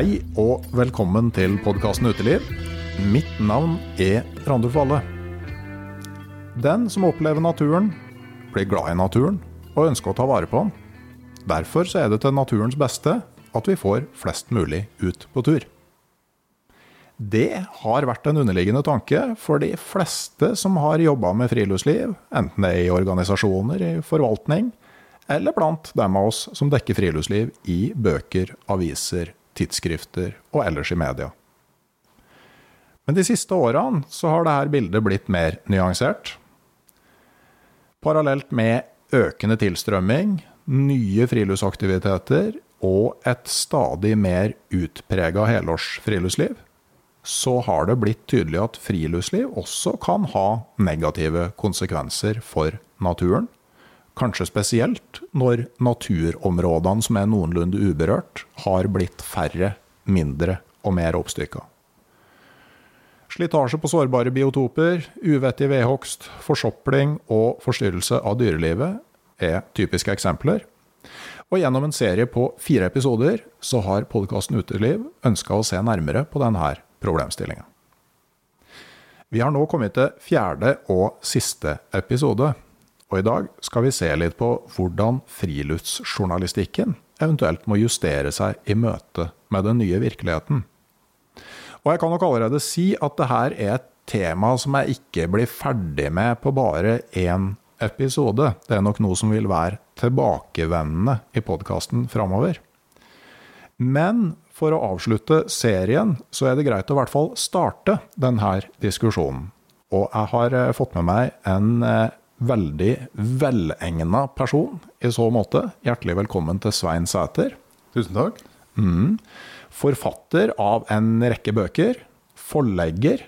Hei og velkommen til podkasten Uteliv. Mitt navn er Randulf Valle. Den som opplever naturen, blir glad i naturen og ønsker å ta vare på den. Derfor er det til naturens beste at vi får flest mulig ut på tur. Det har vært en underliggende tanke for de fleste som har jobba med friluftsliv, enten det er i organisasjoner, i forvaltning, eller blant dem av oss som dekker friluftsliv i bøker, aviser, tidsskrifter og ellers i media. Men de siste årene så har dette bildet blitt mer nyansert. Parallelt med økende tilstrømming, nye friluftsaktiviteter og et stadig mer utprega helårsfriluftsliv, så har det blitt tydelig at friluftsliv også kan ha negative konsekvenser for naturen. Kanskje spesielt når naturområdene som er noenlunde uberørt, har blitt færre, mindre og mer oppstykka. Slitasje på sårbare biotoper, uvettig vedhogst, forsopling og forstyrrelse av dyrelivet er typiske eksempler. Og gjennom en serie på fire episoder så har podkasten Uteliv ønska å se nærmere på denne problemstillinga. Vi har nå kommet til fjerde og siste episode. Og i dag skal vi se litt på hvordan friluftsjournalistikken eventuelt må justere seg i møte med den nye virkeligheten. Og jeg kan nok allerede si at det her er et tema som jeg ikke blir ferdig med på bare én episode. Det er nok noe som vil være tilbakevendende i podkasten framover. Men for å avslutte serien, så er det greit å i hvert fall starte denne diskusjonen. Og jeg har fått med meg en veldig velegna person i så måte. Hjertelig velkommen til Svein Sæter. Tusen takk. Mm. Forfatter av en rekke bøker. Forlegger.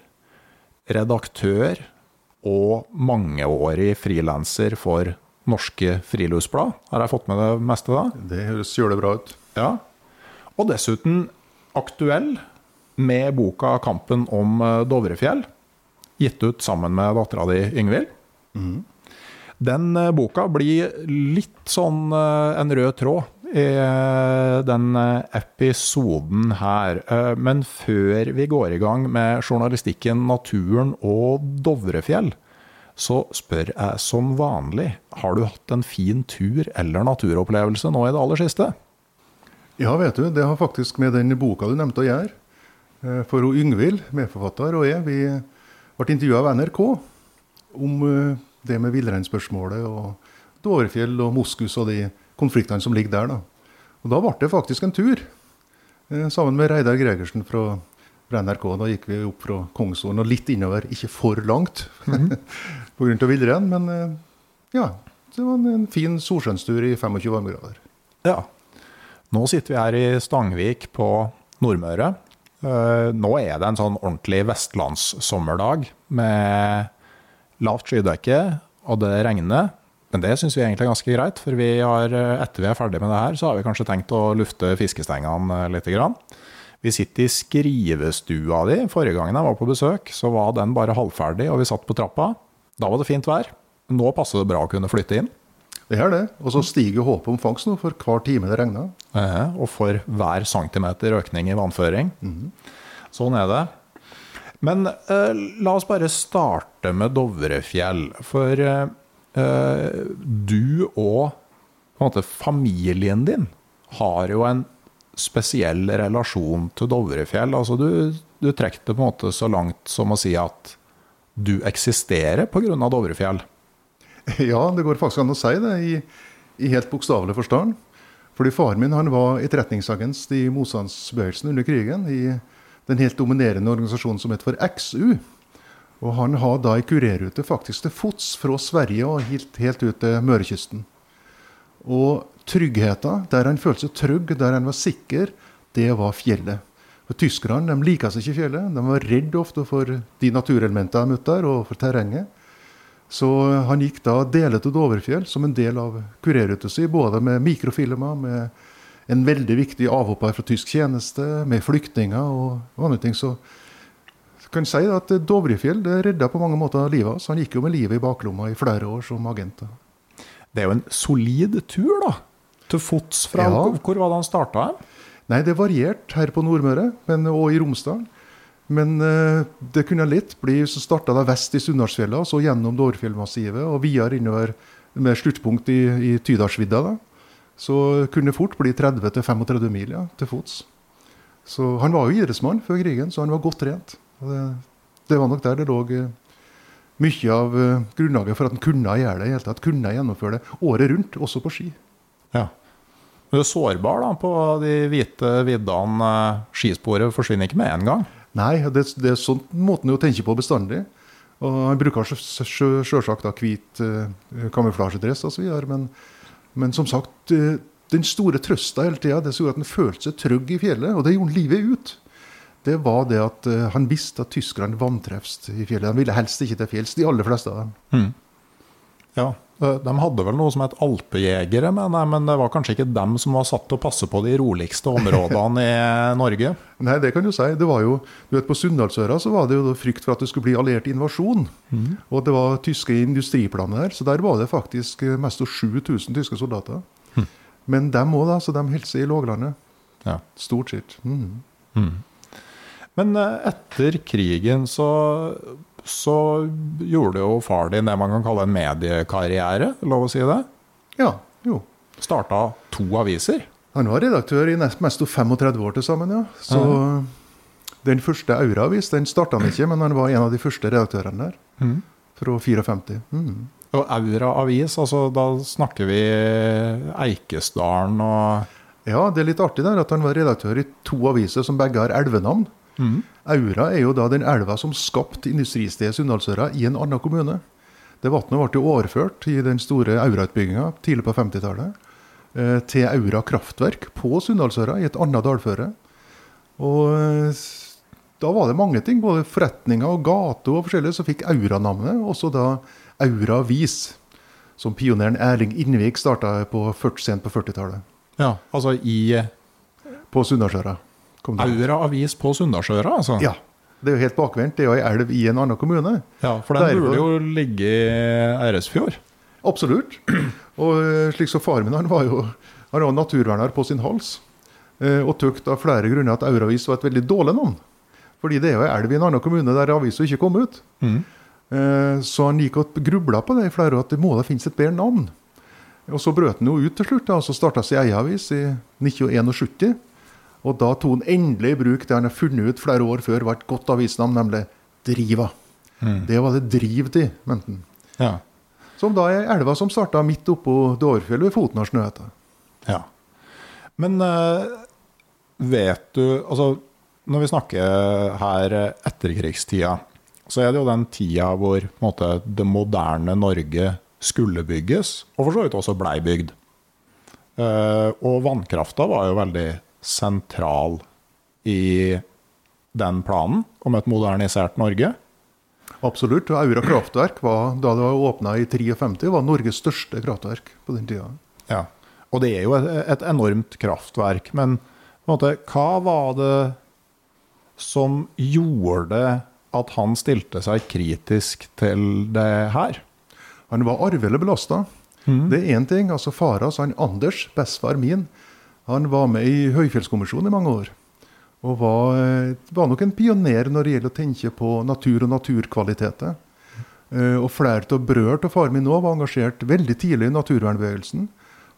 Redaktør og mangeårig frilanser for Norske Friluftsblad. Har jeg fått med det meste da? Det høres bra ut. Ja. Og dessuten aktuell med boka 'Kampen om Dovrefjell', gitt ut sammen med dattera di Yngvild. Mm. Den boka blir litt sånn en rød tråd i den episoden her. Men før vi går i gang med journalistikken Naturen og Dovrefjell, så spør jeg som vanlig, har du hatt en fin tur eller naturopplevelse nå i det aller siste? Ja, vet du, det har faktisk med den boka du nevnte å gjøre. For Yngvild, medforfatter, og jeg, vi ble intervjua av NRK om det med villreinspørsmålet og Dovrefjell og moskus og de konfliktene som ligger der. da. Og Da ble det faktisk en tur eh, sammen med Reidar Gregersen fra, fra NRK. Da gikk vi opp fra Kongsvoren og litt innover, ikke for langt mm. pga. villrein. Men eh, ja, det var en, en fin solskinnstur i 25 varmegrader. Ja. Nå sitter vi her i Stangvik på Nordmøre. Uh, nå er det en sånn ordentlig vestlandssommerdag med lavt skydekke, og det regner. Men det syns vi egentlig er ganske greit, for vi har, etter vi er ferdig med det her, så har vi kanskje tenkt å lufte fiskestengene litt. Vi sitter i skrivestua di. Forrige gangen jeg var på besøk, så var den bare halvferdig, og vi satt på trappa. Da var det fint vær. Nå passer det bra å kunne flytte inn. Det er det. Og så stiger håpet om fangst nå for hver time det regner. Eh, og for hver centimeter økning i vannføring. Mm. Sånn er det. Men eh, la oss bare starte med Dovrefjell. For eh, du og måte, familien din har jo en spesiell relasjon til Dovrefjell. Altså, du, du trekker det på en måte så langt som å si at du eksisterer pga. Dovrefjell. Ja, det går faktisk an å si det i, i helt bokstavelig forstand. Fordi Faren min han var etterretningsagent i motstandsbevegelsen under krigen. i den helt dominerende organisasjonen som heter for XU. Og han har da ei kurerrute faktisk til fots fra Sverige og helt, helt ut til Mørekysten. Og tryggheten, der han følte seg trygg, der han var sikker, det var fjellet. For Tyskerne de liker seg ikke fjellet. De var redd ofte for de naturelementene de møtte der, og for terrenget. Så han gikk da deler til Doverfjell som en del av kurerruta si, både med mikrofilmer, med en veldig viktig avhopper fra tysk tjeneste, med flyktninger og andre ting. Så jeg kan si at Dovrefjell det redda på mange måter livet hans. Han gikk jo med livet i baklomma i flere år som agent. Det er jo en solid tur, da. Til fots fra ja. Hvor var det han starta? Nei, Det varierte her på Nordmøre men, og i Romsdal. Men uh, det kunne lett bli så starta det vest i Sunndalsfjella, så gjennom Dovrefjellmassivet og videre innover med sluttpunkt i, i Tydalsvidda så kunne det fort bli 30-35 mil ja, til fots. Så Han var jo idrettsmann før krigen, så han var godt trent. Det, det, var nok der det lå eh, mye av uh, grunnlaget for at han kunne gjøre det. i hele tatt, kunne gjennomføre det året rundt, også på ski. Ja. Du er sårbar da, på de hvite viddene. Skisporet forsvinner ikke med en gang? Nei, det, det er sånn måten å tenke på bestandig. Og Han bruker selvsagt hvit uh, kamuflasjedress osv. Men men som sagt, eh, den store trøsta hele tida, det som gjorde at han følte seg trygg i fjellet, og det gjorde livet ut, det var det at eh, han visste at tyskerne vantrefst i fjellet. De ville helst ikke til fjells, de aller fleste av dem. Mm. Ja, de hadde vel noe som het alpejegere, men, men det var kanskje ikke dem som var satt til å passe på de roligste områdene i Norge? Nei, det kan du si. Det var jo, du vet På Sunndalsøra så var det jo frykt for at det skulle bli alliert invasjon. Mm. Og det var tyske industriplaner der, så der var det faktisk mest av 7000 tyske soldater. Mm. Men dem òg, da. Så de holdt seg i låglandet. Ja. Stort sett. Mm. Men eh, etter krigen så så gjorde jo far din det man kan kalle en mediekarriere, lov å si det? Ja, jo. Starta to aviser? Han var redaktør i mest 35 år til sammen, ja. Så ja. den første Aura-avis den starta han ikke, men han var en av de første redaktørene der. Mm. Fra 54. Mm. Og Aura avis, altså da snakker vi Eikesdalen og Ja, det er litt artig der at han var redaktør i to aviser som begge har elvenavn. Mm. Aura er jo da den elva som skapte industristedet Sunndalsøra i en annen kommune. Det Vannet ble jo overført i den store Aura-utbygginga tidlig på 50-tallet eh, til Aura kraftverk på Sunndalsøra i et annet dalføre. Og eh, da var det mange ting, både forretninger og gater og forskjellig, som fikk Aura-navnet. Også da Aura Avis, som pioneren Erling Innvik starta på 40, sent på 40-tallet. Ja, altså i På Sunndalsøra. Aura avis på Sunndalsøra, altså? Ja. Det er jo helt bakvendt. Det er jo ei elv i en annen kommune. Ja, For den burde jo ligge i Eiresfjord? Absolutt. Og eh, slik som far min, han var jo han var naturverner på sin hals. Eh, og tøkt av flere grunner at Auravis var et veldig dårlig navn. Fordi det er jo ei elv i en annen kommune der avisa ikke kom ut. Mm. Eh, så han gikk og grubla på det i flere år, at det må da finnes et bedre navn. Og så brøt han jo ut til slutt, da, og så starta egen avis i 1971. Og da tok han endelig i bruk det han har funnet ut flere år før var et godt avisnavn, nemlig Driva. Mm. Det var det driv til, mente han. Ja. Som da er elva som starta midt oppå Dårfjell ved foten av Snøhetta. Ja. Men uh, vet du Altså, når vi snakker her etterkrigstida, så er det jo den tida hvor måte, det moderne Norge skulle bygges, og for så vidt også blei bygd. Uh, og vannkrafta var jo veldig sentral i den planen om et modernisert Norge? Absolutt. Aura kraftverk var, da det var åpna i 53, var Norges største kraftverk på den tida. Ja. Og det er jo et, et enormt kraftverk. Men måte, hva var det som gjorde at han stilte seg kritisk til det her? Han var arvelig belasta. Det er én ting. altså Far hans, han Anders, bestefar min, han var med i Høyfjellskommisjonen i mange år. Og var, eh, var nok en pioner når det gjelder å tenke på natur og naturkvaliteter. Eh, Og flere av brødre til far min nå var engasjert veldig tidlig i naturvernbevegelsen.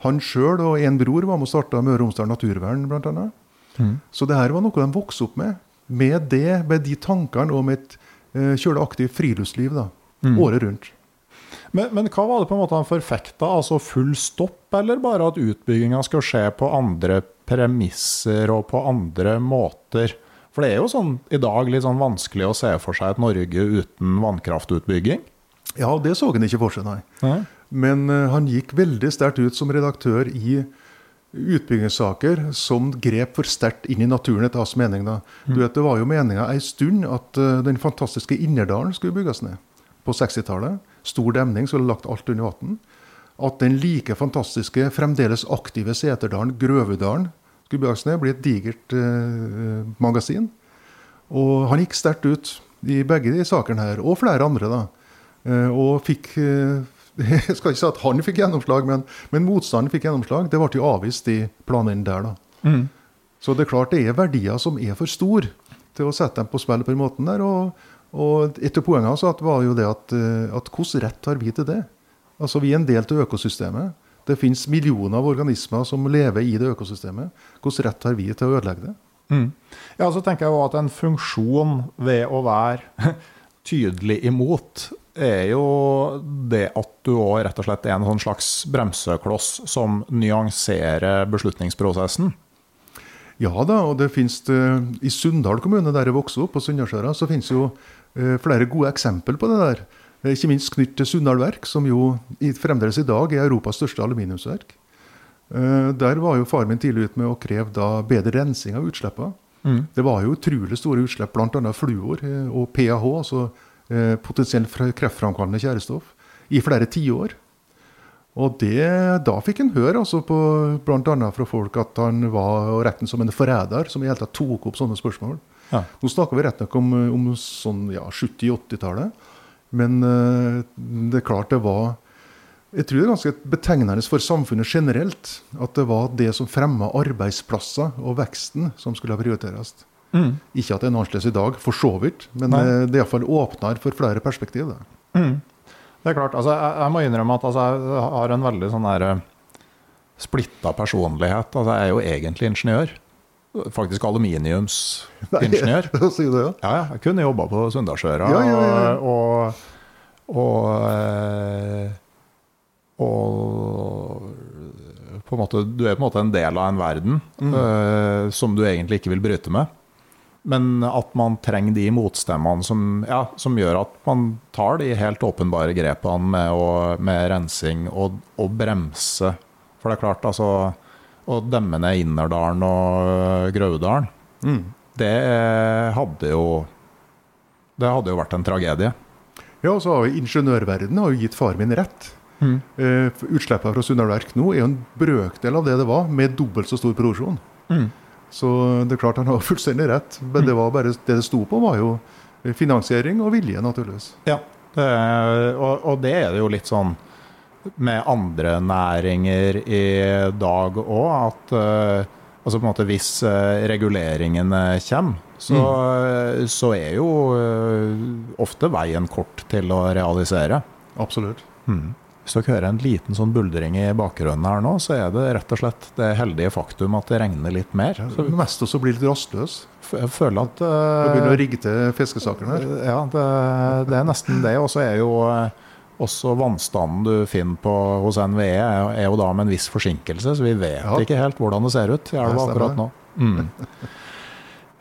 Han sjøl og en bror var med og starta Møre og Romsdal Naturvern, bl.a. Så det her var noe de vokste opp med. Med det, med de tankene om et eh, kjølig aktivt friluftsliv da, året rundt. Men, men hva var det på en måte han forfekta? Altså full stopp, eller bare at utbygginga skal skje på andre premisser og på andre måter? For det er jo sånn i dag litt sånn vanskelig å se for seg et Norge uten vannkraftutbygging. Ja, det så han ikke for seg, nei. Nei? Men uh, han gikk veldig sterkt ut som redaktør i utbyggingssaker som grep for sterkt inn i naturen, etter hans mening. da. Du vet, Det var jo meninga ei stund at uh, den fantastiske Innerdalen skulle bygges ned. På 60-tallet. Stor demning som hadde lagt alt under vann. At den like fantastiske, fremdeles aktive Seterdalen, Grøvedalen, skulle bygges ned, blir et digert eh, magasin. Og han gikk sterkt ut i begge de sakene her, og flere andre. da. Eh, og fikk eh, Jeg skal ikke si at han fikk gjennomslag, men, men motstanden fikk gjennomslag. Det ble jo avvist i planene der, da. Så det er klart det er verdier som er for store til å sette dem på spill på den måten der. Og, og et av poengene hans var jo det at, eh, at hvordan rett har vi til det? Altså Vi er en del av økosystemet. Det finnes millioner av organismer som lever i det økosystemet. Hvordan rett har vi til å ødelegge det? Ja, så tenker jeg jo at en funksjon ved å være tydelig imot, er jo det at du òg rett og slett er en sånn slags bremsekloss som nyanserer beslutningsprosessen. Ja da, og det finnes det, I Sunndal kommune, der jeg vokste opp, på Sunndalsøra, så finnes jo flere gode eksempel på det der. Eh, Ikke minst knyttet til Sunndal Verk, som jo fremdeles i dag er Europas største aluminiumsverk. Eh, der var jo faren min tidlig ute med å kreve da bedre rensing av utslippene. Det var jo utrolig store utslipp, bl.a. fluor eh, og PAH, altså eh, potensielt kreftframkallende tjærestoff, i flere tiår. Og det, da fikk en høre altså på, annet fra folk at han var å regne som en forræder, som i hele tatt tok opp sånne spørsmål. Ja. Nå snakker vi rett nok om, om sånn ja, 70-80-tallet. Men uh, det er klart det var Jeg tror det er ganske betegnende for samfunnet generelt at det var det som fremma arbeidsplasser og veksten, som skulle prioriteres. Ikke at det er annerledes i dag, for så vidt, men Nei. eh, det er iallfall åpner for flere perspektiv. Mm. Det er klart, altså, jeg, jeg må innrømme at altså, jeg har en veldig sånn der eh, splitta personlighet. Altså, jeg er jo egentlig ingeniør. Faktisk aluminiumsingeniør. Si det, ja. Ja, jeg kunne jobba på Sunndalsøra. Ja, ja, ja. Og, og, og, og på en måte, Du er på en måte en del av en verden Mm. uh, som du egentlig ikke vil bryte med. Men at man trenger de motstemmene som, ja, som gjør at man tar de helt åpenbare grepene med, å, med rensing og, og bremse. For det er klart, altså Å demme ned Innerdalen og Graudalen, Mm. det hadde jo Det hadde jo vært en tragedie. Ja, og så har Ingeniørverdenen har jo gitt faren min rett. Mm. Uh, Utslippene fra Sunndal Verk nå er jo en brøkdel av det det var, med dobbelt så stor produksjon. Så det er klart han har fullstendig rett. Men det var bare det det sto på, var jo finansiering og vilje, naturligvis. Ja. Det, og, og det er det jo litt sånn med andre næringer i dag òg, at eh, altså på en måte hvis eh, reguleringene kommer, så, så er jo eh, ofte veien kort til å realisere. Absolutt. Hvis dere hører en liten sånn buldring i bakgrunnen her nå, så er det rett og slett det heldige faktum at det regner litt mer. Så Mest også blir litt rastløs. jeg føler at eh, begynner å rigge til fiskesakene her. Ja, det, det er nesten det. Og så er jo eh, også vannstanden du finner på hos NVE, er, er jo da med en viss forsinkelse, så vi vet Ja. ikke helt hvordan det ser ut i elva akkurat nå. Mm.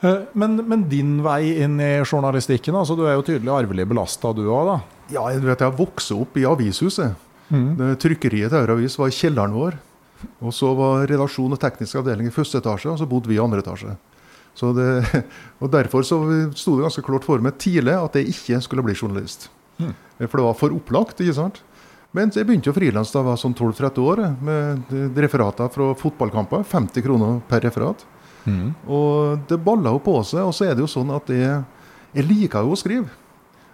Eh, Men, men din vei inn i journalistikken, altså du er jo tydelig arvelig belasta du òg, da. Ja, du vet, jeg vokste opp i avishuset. Det Trykkeriet til Auravis var i kjelleren vår. Og så var redaksjon og teknisk avdeling i første etasje, og så bodde vi i andre etasje. Så det, og Derfor så sto det ganske klart for meg tidlig at jeg ikke skulle bli journalist. Mm. For det var for opplagt. ikke sant? Men jeg begynte å frilanse da jeg var sånn 12-13 år, med referater fra fotballkamper. 50 kroner per referat. Mm. Og det balla jo på seg. Og så er det jo sånn at jeg, jeg liker jo å skrive.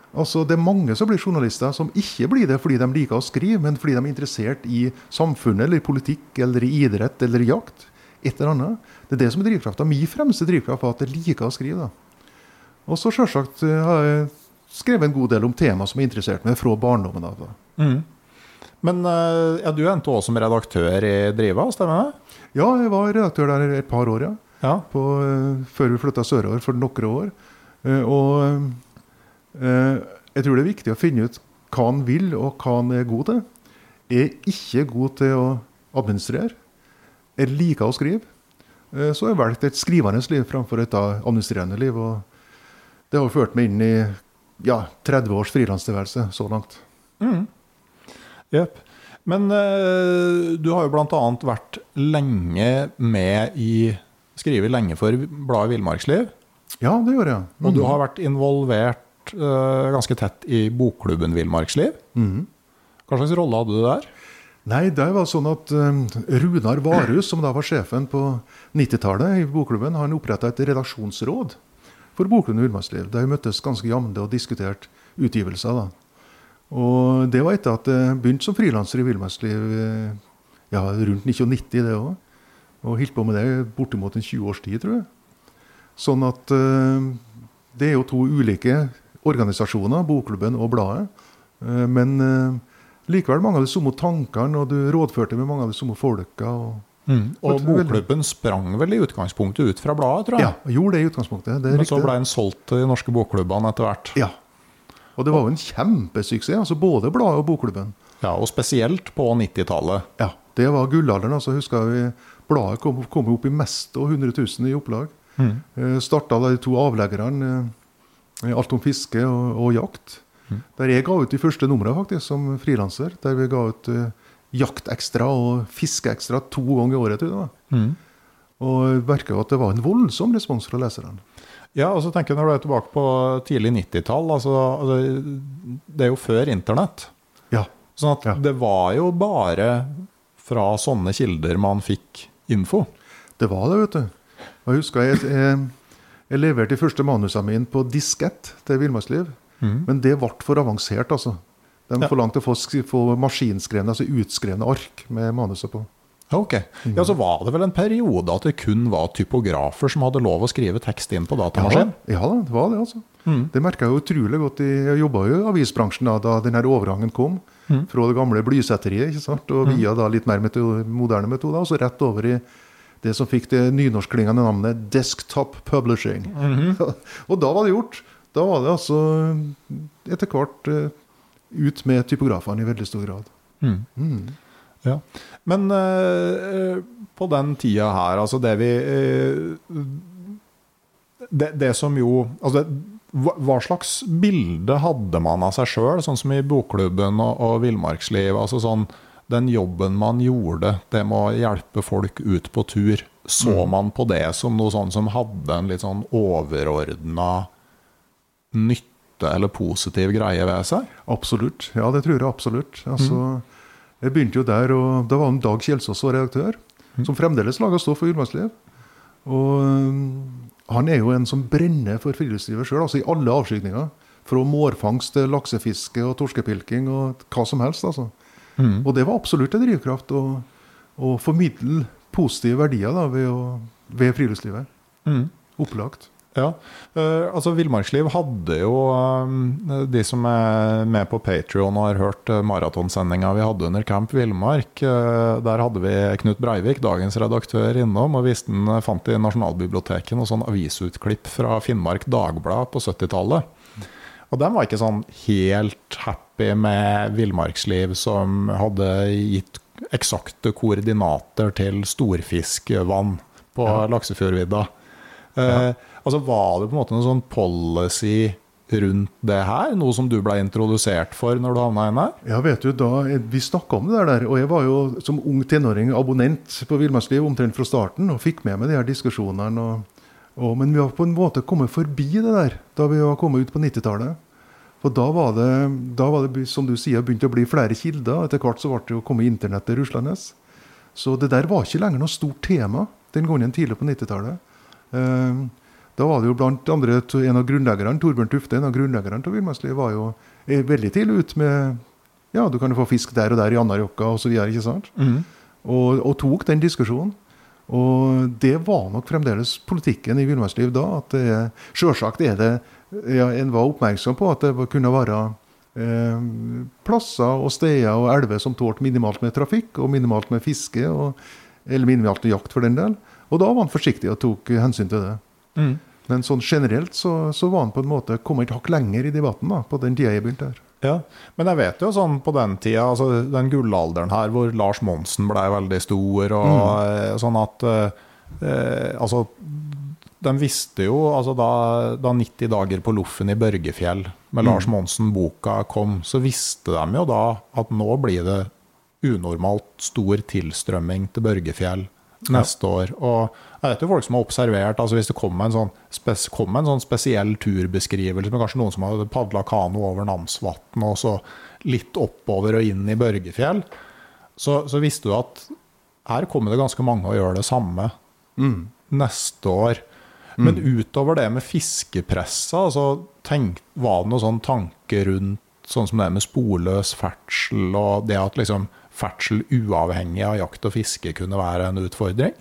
Altså, Det er mange som blir journalister som ikke blir det fordi de liker å skrive, men fordi de er interessert i samfunnet, eller i politikk, eller i idrett eller i jakt. Et eller annet. Det er det som er drivkrafta. Min fremste drivkraft var at jeg liker å skrive. da. Og så selvsagt eh, har jeg skrevet en god del om tema som har interessert meg fra barndommen av. Mm. Men eh, ja, du endte også som redaktør i Driva, stemmer det? Ja, jeg var redaktør der et par år, ja. Ja. På, eh, før vi flytta sørover for noen år. Eh, og jeg tror det er viktig å finne ut hva han vil, og hva han er god til. Jeg er ikke god til å administrere. Jeg liker å skrive. Så har jeg valgt et skrivende liv framfor et administrerende liv. Og det har ført meg inn i ja, 30 års frilanstilværelse så langt. Mm. Men uh, du har jo bl.a. vært lenge med i Skrevet lenge for bladet Villmarksliv. Ja, det gjør jeg. Og du har vært involvert uh, ganske tett i bokklubben Villmarksliv. Mm. Hva slags rolle hadde du der? Nei, det var sånn at um, Runar Varhus, som da var sjefen på 90-tallet i bokklubben, han oppretta et redaksjonsråd for Boklund Villmarksliv. Der vi møttes ganske jevnlig og diskuterte utgivelser. da. Og det var etter at jeg begynte som frilanser i Villmarksliv eh, ja, rundt 1990, det òg. Og holdt på med det bortimot en 20 års tid, tror jeg. Sånn at eh, det er jo to ulike organisasjoner, Bokklubben og Bladet. Eh, men likevel mange av de samme tankene, og du rådførte med mange av de samme folka. Og, Og du, veldig- bokklubben sprang vel i utgangspunktet ut fra bladet, tror jeg. ja, gjorde det i utgangspunktet. Det Men så ble den solgt til de norske bokklubbene etter hvert. Ja. Og det var jo en kjempesuksess, altså både bladet og bokklubben. Ja, Og spesielt på 90-tallet. Ja, Det var gullalderen. altså husker vi Bladet kom, kom opp i mest og 100 000 i opplag. Mm. Eh, Starta de to avleggerne, eh, Alt om fiske og, og jakt. Mm. Der jeg ga ut de første numrene faktisk, som frilanser. Der vi ga ut eh, Jaktekstra og Fiskeekstra to ganger i året. det. Mm. Og jeg merka jo at det var en voldsom respons fra leserne. Ja, og så tenker jeg Når du er tilbake på tidlig 90-tall altså, altså, Det er jo før internett. Ja. Sånn at Ja. det var jo bare fra sånne kilder man fikk info. Det var det, vet du. Jeg husker jeg, jeg, jeg leverte de første manusene mine på diskett til Villmarksliv. Mm. Men det ble for avansert, altså. De Ja. forlangte å få, få maskinskrevne, altså utskrevne ark med manuset på. Ok. Ja, Så var det vel en periode at det kun var typografer som hadde lov å skrive tekst inn på datamaskin? ja ja det var det, altså. Mm. Det merka jeg utrolig godt. Jeg jobba jo i avisbransjen da, da denne overgangen kom. Mm. Fra det gamle blysetteriet ikke sant? og via da litt mer moderne metoder. Og så rett over i det som fikk det nynorskklingende navnet Desktop Publishing. Mhm. og da var det gjort. Da var det altså etter hvert eh, ut med typografene i veldig stor grad. Mm. Mm. Ja. Men eh, på den tida her, altså det vi eh, det, det som jo altså det, hva, hva slags bilde hadde man av seg sjøl, sånn som i bokklubben og, og villmarksliv? Altså sånn, den jobben man gjorde, det med å hjelpe folk ut på tur, så man på det som noe sånn som hadde en litt sånn overordna nytte eller positiv greie ved seg? Absolutt. Ja, det tror jeg absolutt. Altså, Jeg begynte jo der, og da var en Dag Kjelsås var redaktør, som fremdeles lager stoff for Villmarksliv. Og øhm, han er jo en som brenner for friluftslivet sjøl, altså i alle avskygninger. Fra mårfangst til laksefiske og torskepilking og hva som helst. altså. Og det var absolutt en drivkraft å, å formidle positive verdier da, ved, å, ved friluftslivet. Mm. Opplagt. Ja, uh, altså Villmarksliv hadde jo uh, De som er med på Patrion og har hørt uh, maratonsendinga vi hadde under Camp Villmark, eh, der hadde vi Knut Breivik, dagens redaktør, innom og viste den, eh, fant i Nasjonalbiblioteket noe sånn avisutklipp fra Finnmark Dagblad på 70-tallet. Og den var ikke sånn helt happy med villmarksliv som hadde gitt eksakte koordinater til storfiskvann på Laksefjordvidda. Eh, altså Var det på en måte noen sånn policy rundt det her? Noe som du ble introdusert for når du havna inne? Ja, vet du, da, Vi snakka om det der, og jeg var jo som ung tenåring abonnent på Villmarksliv omtrent fra starten og fikk med meg de her diskusjonene. og Og, men vi har på en måte kommet forbi det der da vi var kommet ut på 90-tallet. For da var, det, da var det, som du sier, begynt å bli flere kilder. Etter hvert så ble det jo kommet internettet ruslende. Så det der var ikke lenger noe stort tema den gangen tidlig på 90-tallet. Eh, da var det jo blant andre en av grunnleggerne, Torbjørn Tufte, en av grunnleggerne til Villmarksliv, var jo veldig tidlig ute med Ja, du kan jo få fisk der og der i Anárjohka osv., ikke sant? Mm. Og, og, tok den diskusjonen. Og det var nok fremdeles politikken i Villmarksliv da. at det, Selvsagt er det ja, En var oppmerksom på at det kunne være eh, plasser og steder og elver som tålte minimalt med trafikk og minimalt med fiske, og, eller minimalt med jakt for den del. Og da var han forsiktig og tok hensyn til det. Mm. Men sånn generelt så, så, var han på en måte kommet et hakk lenger i debatten da, på den tida jeg begynte her. Ja, Men jeg vet jo sånn på den tida, altså den gullalderen her hvor Lars Monsen ble veldig stor, og mm. Eh, sånn at eh, eh, Altså, de visste jo altså da, da 90 dager på Loffen i Børgefjell med mm. Lars Monsen-boka kom, så visste de jo da at nå blir det unormalt stor tilstrømming til Børgefjell neste ja. år. Og jeg vet jo folk som har observert altså Hvis det kommer en sånn, spes, kom en sånn spesiell turbeskrivelse med kanskje noen som hadde padla kano over Namsvatn og så litt oppover og inn i Børgefjell, så, så visste du at her kommer det ganske mange og gjør det samme mm. neste år. Mm. Men utover det med fiskepressa, altså, tenk, var det noen sånn tanke rundt sånn som det med sporløs ferdsel og det at liksom ferdsel uavhengig av jakt og fiske kunne være en utfordring?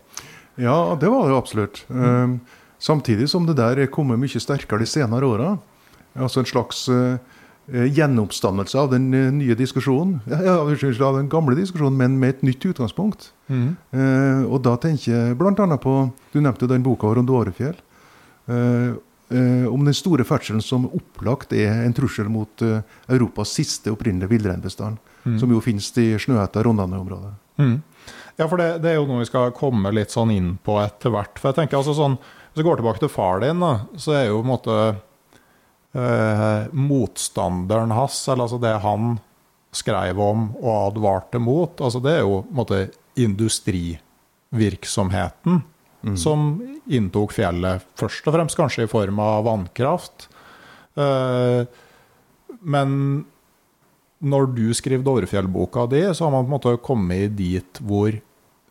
Ja, det var det jo absolutt. Mm. samtidig som det der er kommet mye sterkere de senere åra. Altså en slags uh, gjenoppstandelse av den nye diskusjonen. Ja, unnskyld, av den gamle diskusjonen, men med et nytt utgangspunkt. Mm. Uh, og da tenker jeg bl.a. på Du nevnte den boka Rondorefjell. om den store ferdselen som opplagt er en trussel mot Europas siste opprinnelige villreinbestand mm. som jo finnes i Snøhetta-Rondane-området. Mm. Ja, for det, det, er jo noe vi skal komme litt sånn inn på etter hvert. For jeg tenker altså sånn, Hvis vi går tilbake til far din, da, så er jo på en måte eh, motstanderen hans, eller altså det han skrev om og advarte mot, altså det er jo på en måte industrivirksomheten mm. som inntok fjellet. Først og fremst kanskje i form av vannkraft. Eh, men når du skriver Dovrefjell-boka di, så har man på en måte kommet dit hvor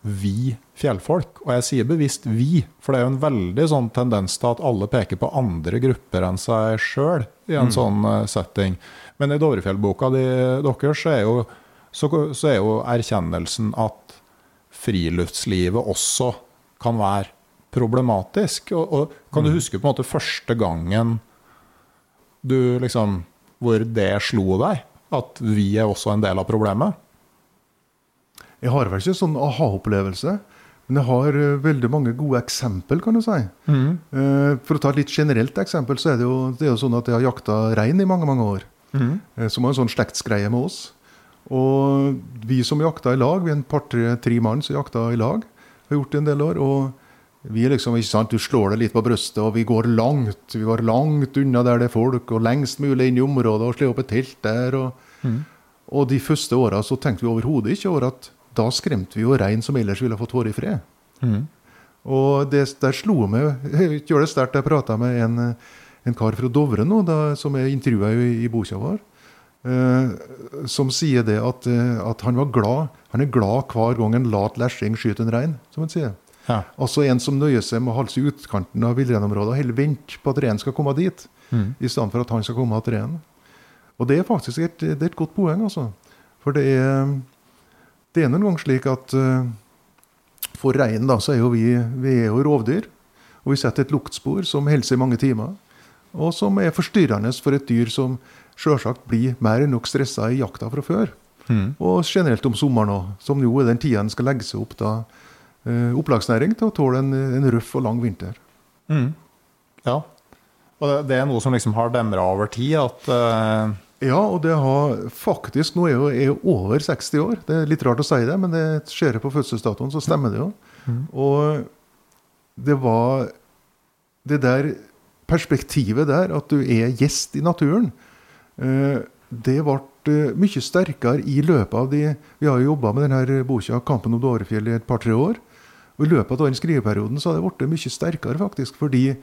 vi fjellfolk Og jeg sier bevisst vi, for det er jo en veldig sånn tendens til at alle peker på andre grupper enn seg sjøl i en mm. sånn uh, setting. Men i Dovrefjellboka de, deres så er, jo, så, så er jo erkjennelsen at friluftslivet også kan være problematisk. Og, og kan du mm. huske på en måte første gangen du liksom Hvor det slo deg? At vi er også en del av problemet? Jeg har vel ikke sånn aha-opplevelse. Men jeg har uh, veldig mange gode eksempel, kan du si. Mm. Uh, for å ta et litt generelt eksempel, så er det jo, det er jo sånn at jeg har jakta rein i mange mange år. Mm. Uh, som har en sånn slektsgreie med oss. Og vi som jakta i lag, vi er en par-tre mann som jakta i lag, har gjort det en del år. og vi er liksom, ikke sant, Du slår deg litt på brystet, og vi går langt vi går langt unna der det er folk, og lengst mulig inn i området, og slår opp et telt der. Og, mm. og de første åra så tenkte vi overhodet ikke over at da skremte vi jo rein som ellers ville fått være i fred. Mm. Og det der slo meg Gjør det sterkt. Jeg prata med en, en, kar fra Dovre nå, da, som jeg intervjua i, i boka vår. Uh, som sier det at, uh, at, han var glad Han er glad hver gang en lat lesjing skyter en rein, som han sier. Ja. Altså en som nøyer seg med å holde seg i utkanten av villreinområdet og heller vente på at reinen skal komme dit, mm. i stedet for at han skal komme til reinen. Og det er faktisk et, det er et godt poeng, altså. For det er, det er noen ganger slik at uh, for reinen da, så er jo vi, vi er jo rovdyr. Og vi setter et luktspor som holder seg i mange timer. Og som er forstyrrende for et dyr som sjølsagt blir mer enn nok stressa i jakta fra før. Mm. Og generelt om sommeren òg, som jo er den tida en skal legge seg opp da Eh, opplagsnæring til å tåle en, en røff og lang vinter. Mm. Ja. Og det er noe som liksom har demra over tid? at... Uh... Ja, og det har faktisk Nå er jeg jo over 60 år. Det er litt rart å si det, men det skjer på fødselsdatoen, så stemmer det jo. Mm. Og det var det der perspektivet der, at du er gjest i naturen, uh, det ble mye sterkere i løpet av de Vi har jo jobba med denne boka 'Kampen om Dårefjell' i et par-tre år. Og I løpet av den skriveperioden så har det blitt mye sterkere, faktisk. Fordi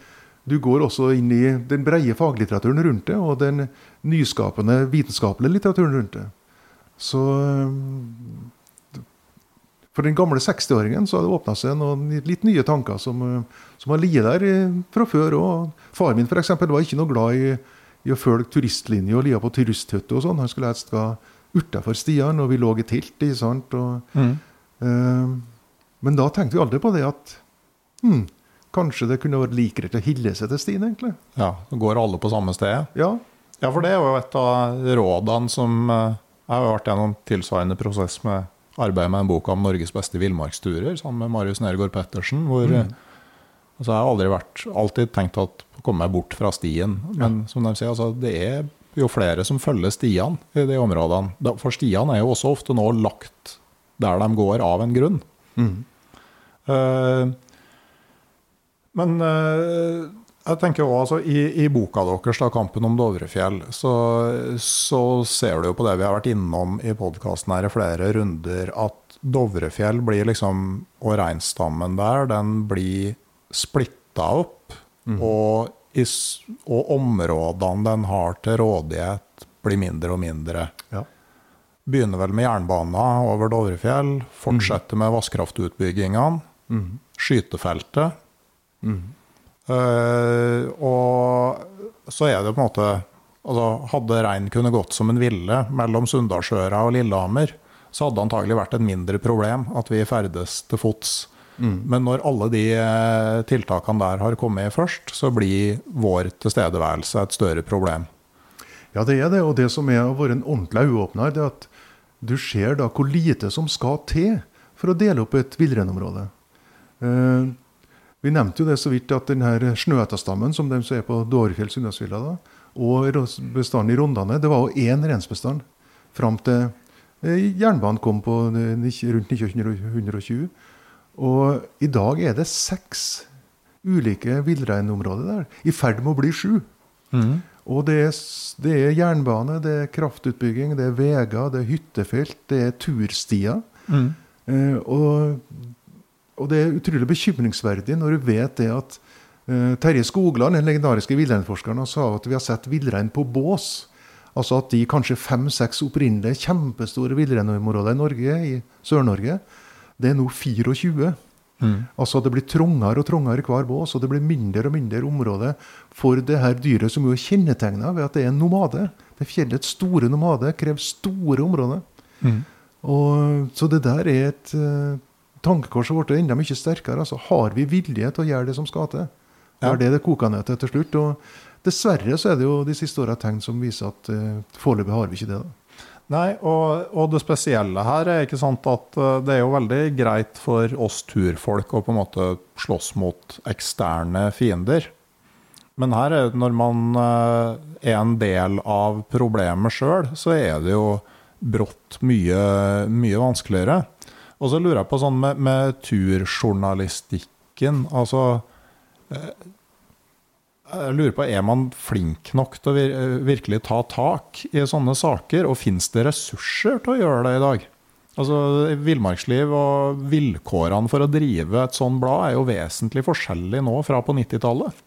du går også inn i den breie faglitteraturen rundt det, og den nyskapende vitenskapelige litteraturen rundt det. Så for den gamle 60-åringen så har det åpna seg noen litt nye tanker som, som har ligget der fra før. òg. Faren min for eksempel, var ikke noe glad i, i å følge turistlinje og lia på turisthytte og sånn. Han skulle helst gå utafor stiene, og vi lå i telt. ikke sant? Og, mm. eh, men da tenkte vi aldri på det at hm, kanskje det kunne vært likere til å hilse til stien, egentlig. Ja, så Går alle på samme sted? Ja. ja, for det er jo et av rådene som eh, Jeg har vært gjennom tilsvarende prosess med arbeidet med en bok om Norges beste villmarksturer sammen med Marius Nergård Pettersen. hvor mm. altså Jeg har aldri vært, alltid tenkt å komme meg bort fra stien. Men ja. som de sier, altså, det er jo flere som følger stiene i de områdene. For stiene er jo også ofte nå lagt der de går av en grunn. Mm. Uh, men uh, jeg tenker også, altså, i, i, boka deres, da, 'Kampen om Dovrefjell', så, så, ser du jo på det vi har vært innom i podkasten her i flere runder, at Dovrefjell blir liksom, og reinstammen der, den blir splitta opp. Mm. Og, i, og, områdene den har til rådighet, blir mindre og mindre. Ja. Begynner vel med jernbana over Dovrefjell, fortsetter mm. med vannkraftutbyggingene, mm. skytefeltet. Mm. Uh, og så er det på en måte altså Hadde reinen kunne gått som en ville mellom Sunndalsøra og Lillehammer, så hadde det antagelig vært et mindre problem at vi ferdes til fots. Mm. Men når alle de eh, tiltakene der har kommet først, så blir vår tilstedeværelse et større problem. Ja, det er det. Og det som er å være en ordentlig øyeåpner, er at du ser da hvor lite som skal til for å dele opp et villreinområde. Uh, vi nevnte jo det så vidt at denne snøhetastammen som de som er på Dårefjell Sunndalsfjella, og bestanden i Rondane, det var jo én rensbestand fram til eh, jernbanen kom på rundt 1920. Og i dag er det seks ulike villreinområder der, i ferd med å bli sju. Mm. Og det er, det er, jernbane, det er kraftutbygging, det er veier, det er hyttefelt, det er turstier. Mm. Eh, og og det er utrolig bekymringsverdig når du vet det at uh, Terje Skogland, den legendariske villreinforskeren, sa at vi har sett villrein på bås. Altså at de kanskje fem-seks opprinnelige kjempestore villreinområdene i Norge, i Sør-Norge, det er nå 24. Mm. Altså Det blir trangere og trangere hver bås, og det blir mindre og mindre område for det her dyret, som jo er kjennetegna ved at det er en nomade. Det Fjellets store nomade krever store områder. Mm. Og, så det der er et uh, tankekorset vårt er enda mye sterkere. altså Har vi vilje til å gjøre det som skal til? Det er det det koker ned til til slutt. og Dessverre så er det jo de siste åra tegn som viser at uh, foreløpig har vi ikke det. da. Nei, og, og, det spesielle her er ikke sant at uh, det er jo veldig greit for oss turfolk å på en måte slåss mot eksterne fiender. Men her er det når man uh, er en del av problemet sjøl, så er det jo brått mye, mye vanskeligere. Og så lurer jeg på sånn med, med turjournalistikken Altså eh, Jeg lurer på, er man flink nok til å vir virkelig ta tak i sånne saker? Og fins det ressurser til å gjøre det i dag? Altså, Villmarksliv og vilkårene for å drive et sånt blad er jo vesentlig forskjellig nå fra på 90-tallet.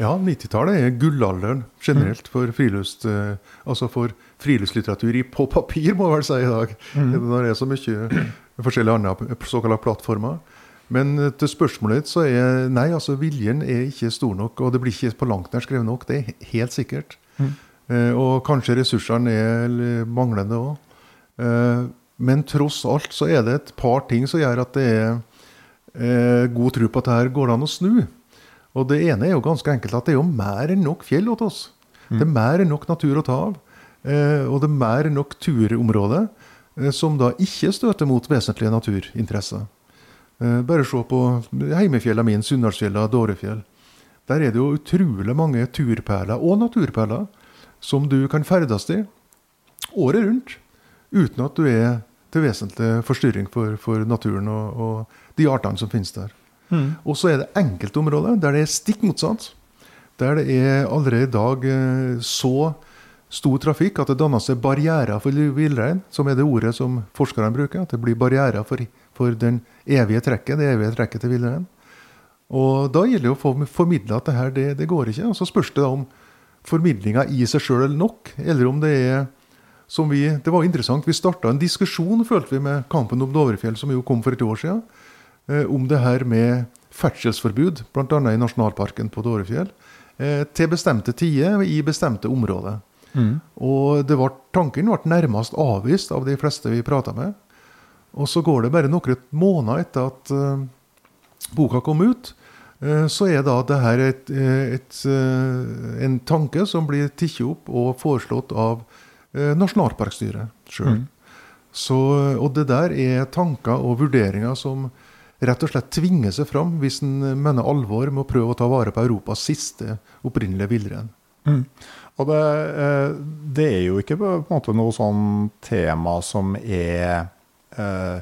Ja, 90-tallet er gullalderen generelt for frilufts, eh, altså for friluftslitteratur på papir, må jeg vel si i dag. Mm. Det er så mye forskjellige andre såkalte plattformer. Men eh, til spørsmålet så er nei, altså viljen er ikke stor nok. Og det blir ikke på langt nær skrevet nok. Det er helt sikkert. Mm. Eh, og kanskje ressursene er manglende òg. Eh, men tross alt så er det et par ting som gjør at det er eh, god tro på at dette går an å snu. Og det ene er jo ganske enkelt at det er jo mer enn nok fjell til oss. Mm. Det er mer enn nok natur å ta av. Eh, og det er mer nok turområder. Eh, som da ikke støter mot vesentlige naturinteresser. Eh, bare se på heimefjellene mine, Sunndalsfjella, Dårefjell. Der er det jo utrolig mange turperler og naturperler som du kan ferdes i året rundt, uten at du er til vesentlig forstyrring for, for naturen og, og, de artene som finnes der. Mm. Og så er det enkeltområder der det er stikk motsatt. Der det er allerede i dag så stor trafikk, at det danner seg barrierer for villrein, som er det ordet som forskerne bruker. At det blir barrierer for, for den evige trekket, det evige trekket til villrein. Og da gjelder det å få formidla at det her, det, det, går ikke. Og så spørs det da om formidlinga i seg sjøl er nok, eller om det er som vi, Det var interessant. Vi starta en diskusjon følte vi, med Kampen om Dovrefjell, som jo kom for et år siden, eh, om det her med ferdselsforbud, bl.a. i nasjonalparken på Dovrefjell, eh, til bestemte tider i bestemte områder. Mm. Og var, tanken ble nærmest avvist av de fleste vi prata med. Og så går det bare noen måneder etter at uh, boka kom ut, uh, så er da det her et, et, uh, en tanke som blir tatt opp og foreslått av nasjonalparkstyret sjøl. Mm. Og det der er tanker og vurderinger som rett og slett tvinger seg fram hvis en mener alvor med å prøve å ta vare på Europas siste opprinnelige villrein. Mm. Og det, det, er jo ikke på en måte noe sånn tema som er eh,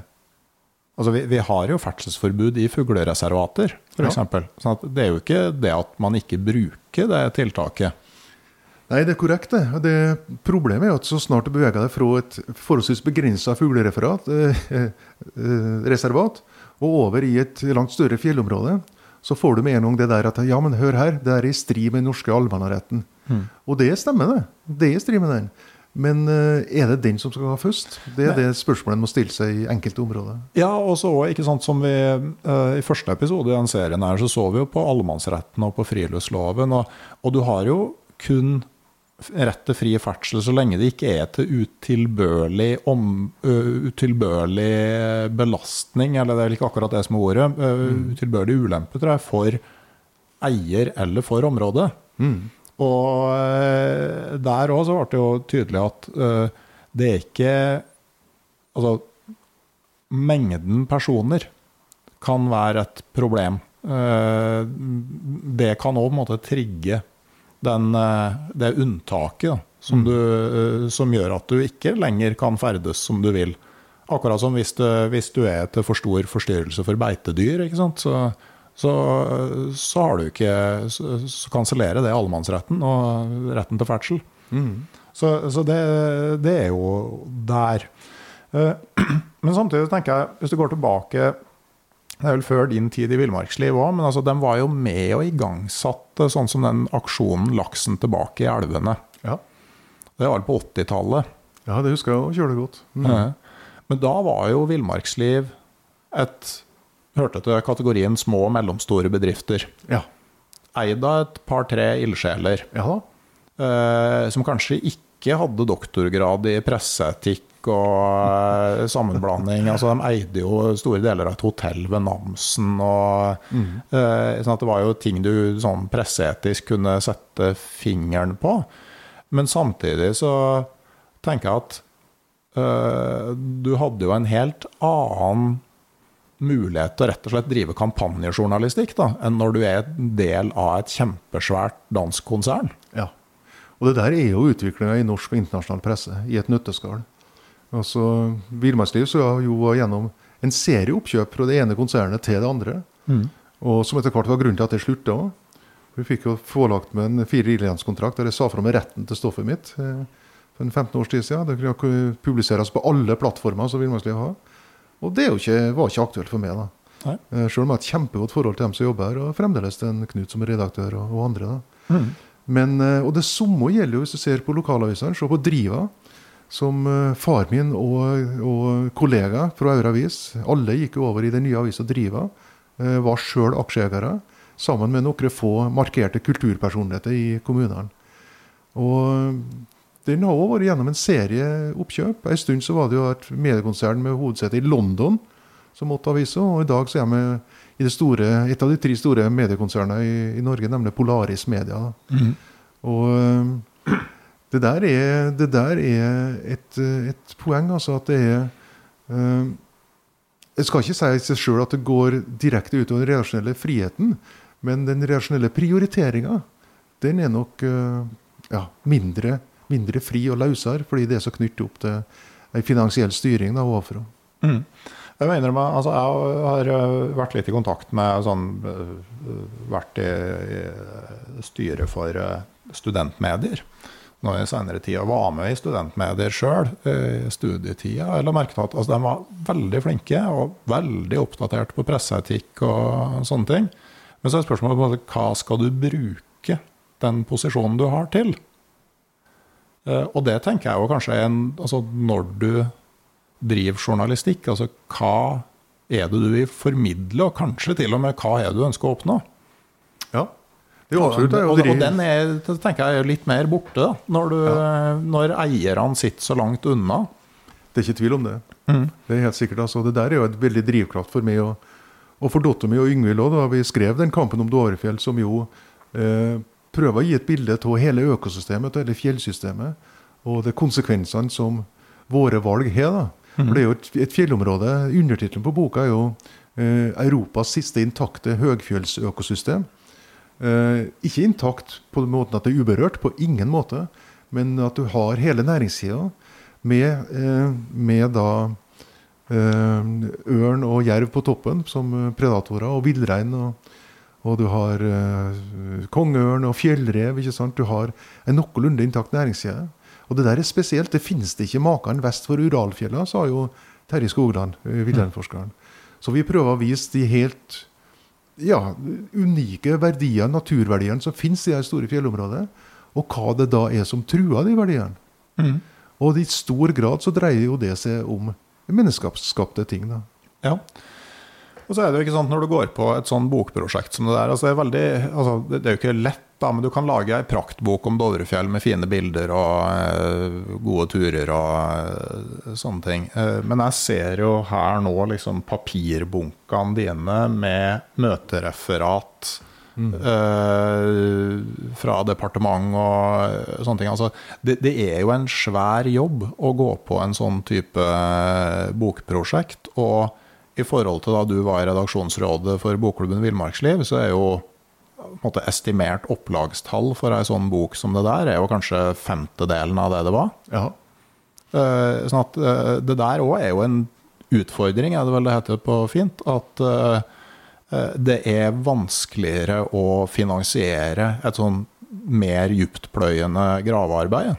Altså, vi, vi, har jo ferdselsforbud i fuglereservater, f.eks. Ja. Sånn det er jo ikke det at man ikke bruker det tiltaket. Nei, det er korrekt. det. det problemet er at så snart du beveger deg fra et forholdsvis begrensa fuglereservat eh, eh, og over i et langt større fjellområde, så får du med en gang det der at ja, men hør her, det er i strid med den norske allmennretten. Mm. Og det stemmer, det. Det er i strid med den. Men uh, er det den som skal ha først? Det er det spørsmålet en må stille seg i enkelte områder. Ja, og så ikke sant, som vi uh, I første episode i den serien her, så så vi jo på allemannsretten og på friluftsloven. Og, og, du har jo kun rett til fri ferdsel så lenge det ikke er til utilbørlig, om, uh, utilbørlig belastning, eller det er vel ikke akkurat det som er ordet, mm. utilbørlig ulempe, tror jeg, for eier eller for området. Mm. Og der òg så ble det jo tydelig at uh, det er ikke Altså, mengden personer kan være et problem. Uh, det kan òg trigge den, uh, det unntaket da, som, mm. du, som, gjør at du ikke lenger kan ferdes som du vil. Akkurat som hvis, du, hvis du er til for stor forstyrrelse for beitedyr. Så så, så har du ikke Så, så kansellerer det allemannsretten og retten til ferdsel. Mm. Så, så det, det, er jo der. Eh, men samtidig tenker jeg, hvis du går tilbake Det er vel før din tid i villmarksliv òg, men altså, de var jo med og igangsatte sånn som den aksjonen 'Laksen tilbake i elvene'. Ja. Det var på 80-tallet. Ja, det husker jeg jo kjølig godt. Mm. Men da var jo villmarksliv et hørte til kategorien små og mellomstore bedrifter. Ja. Eid av et par-tre ildsjeler. Ja. Eh, som kanskje ikke hadde doktorgrad i presseetikk og eh, sammenblanding. altså, de eide jo store deler av et hotell ved Namsen. Og, mm. eh, sånn at det var jo ting du sånn presseetisk kunne sette fingeren på. Men samtidig så tenker jeg at øh, du hadde jo en helt annen mulighet til å rett og slett drive kampanjejournalistikk da, enn når du er del av et kjempesvært dansk konsern. Og det der er jo utviklinga i norsk og internasjonal presse i et nøtteskall. Altså, Villmarksliv skal jo gjennom en serie oppkjøp fra det ene konsernet til det andre. Mm. Og som etter hvert var grunnen til at det slutta òg. Vi fikk jo forelagt med en fire ildlandskontrakt der jeg sa fra meg retten til stoffet mitt eh, for en 15 års tid siden. Det kunne publiseres på alle plattformer som Villmarksliv har. Og det ikke, var ikke aktuelt for meg. da. Nei. Eh, selv om jeg har et kjempegodt forhold til dem som jobber her, og fremdeles til en Knut som er redaktør, og, og andre. da. Mm. Men, eh, og det samme gjelder jo hvis du ser på lokalavisene. Se på Driva, som uh, far min og, og kollega fra Aure Avis, alle gikk over i den nye avisa Driva, uh, var sjøl aksjeeiere, sammen med noen få markerte kulturpersonligheter i kommunene. Og den har også vært gjennom en serie oppkjøp. En stund så var det jo et mediekonsern med hovedsete i London som måtte avise, og i dag så er vi i store, et av de tre store mediekonsernene i, i Norge, nemlig Polaris Media. Mm. Og eh, det der er, det der er et, et, poeng, altså at det er uh, Jeg skal ikke si i seg sjøl at det går direkte utover den redaksjonelle friheten, men den redaksjonelle prioriteringa, den er nok uh, ja, mindre mindre fri og løsere, fordi det er så knyttet opp til ei finansiell styring da, overfra. mm. Jeg må innrømme, altså jeg har øh, vært litt i kontakt med sånn, øh, Vært i, i styret for øh, studentmedier. nå i senere tid og var med i studentmedier sjøl, i studietida, eller merket at altså, de var veldig flinke og veldig oppdatert på presseetikk og sånne ting. Men så er spørsmålet hva skal du bruke den posisjonen du har til? Eh, og det tenker jeg jo kanskje en, altså når du driver journalistikk, altså hva er det du vil formidle, og kanskje til og med hva er det du ønsker å oppnå? Ja, det er absolutt det. Og, og, og den er, tenker jeg litt mer borte, da, når, du, ja. når eierne sitter så langt unna. Det er ikke tvil om det. Mm. Det er helt sikkert. Altså, det der er jo et veldig drivkraft for meg og, og for dattera mi og Yngvild òg, da vi skrev den kampen om Dårefjell, som jo eh, prøver å gi et bilde av hele økosystemet hele fjellsystemet, og det konsekvensene som våre valg har. da. Mm. For Det er jo et, et fjellområde. Undertittelen på boka er jo eh, 'Europas siste intakte høgfjellsøkosystem'. Eh, ikke intakt på den måten at det er uberørt, på ingen måte. Men at du har hele næringssida med, eh, med da eh, ørn og jerv på toppen som predatorer, og villrein. Og, og, du har eh, kongeørn og fjellrev. ikke sant? Du har en noenlunde intakt næringsside. Og det der er spesielt. Det finnes det ikke maken vest for Uralfjella, sa jo Terje Skogland, eh, villreinforskeren. Så vi prøver å vise de helt ja, unike verdiene, naturverdiene som finnes i det store fjellområdet, og hva det da er som truer de verdiene. Mm. Og i stor grad så dreier jo det seg om menneskeskapte ting. da. Ja. Og så er det jo ikke sant, Når du går på et sånn bokprosjekt som det der altså det, er veldig, altså det, er jo ikke lett, da, men du kan lage ei praktbok om Dovrefjell med fine bilder og eh, gode turer og eh, sånne ting. Eh, men jeg ser jo her nå liksom papirbunkene dine med møtereferat mm. Uh, fra departement og sånne ting. Altså, det, det, er jo en svær jobb å gå på en sånn type bokprosjekt. og i forhold til da du var i redaksjonsrådet for Bokklubben Villmarksliv, så er jo måte, estimert opplagstall for ei sånn bok som det der, er jo kanskje femtedelen av det det var. Ja. Uh, sånn at uh, det der òg er jo en utfordring, er det vel det heter på fint. At uh, det er vanskeligere å finansiere et sånn mer dyptpløyende gravearbeid.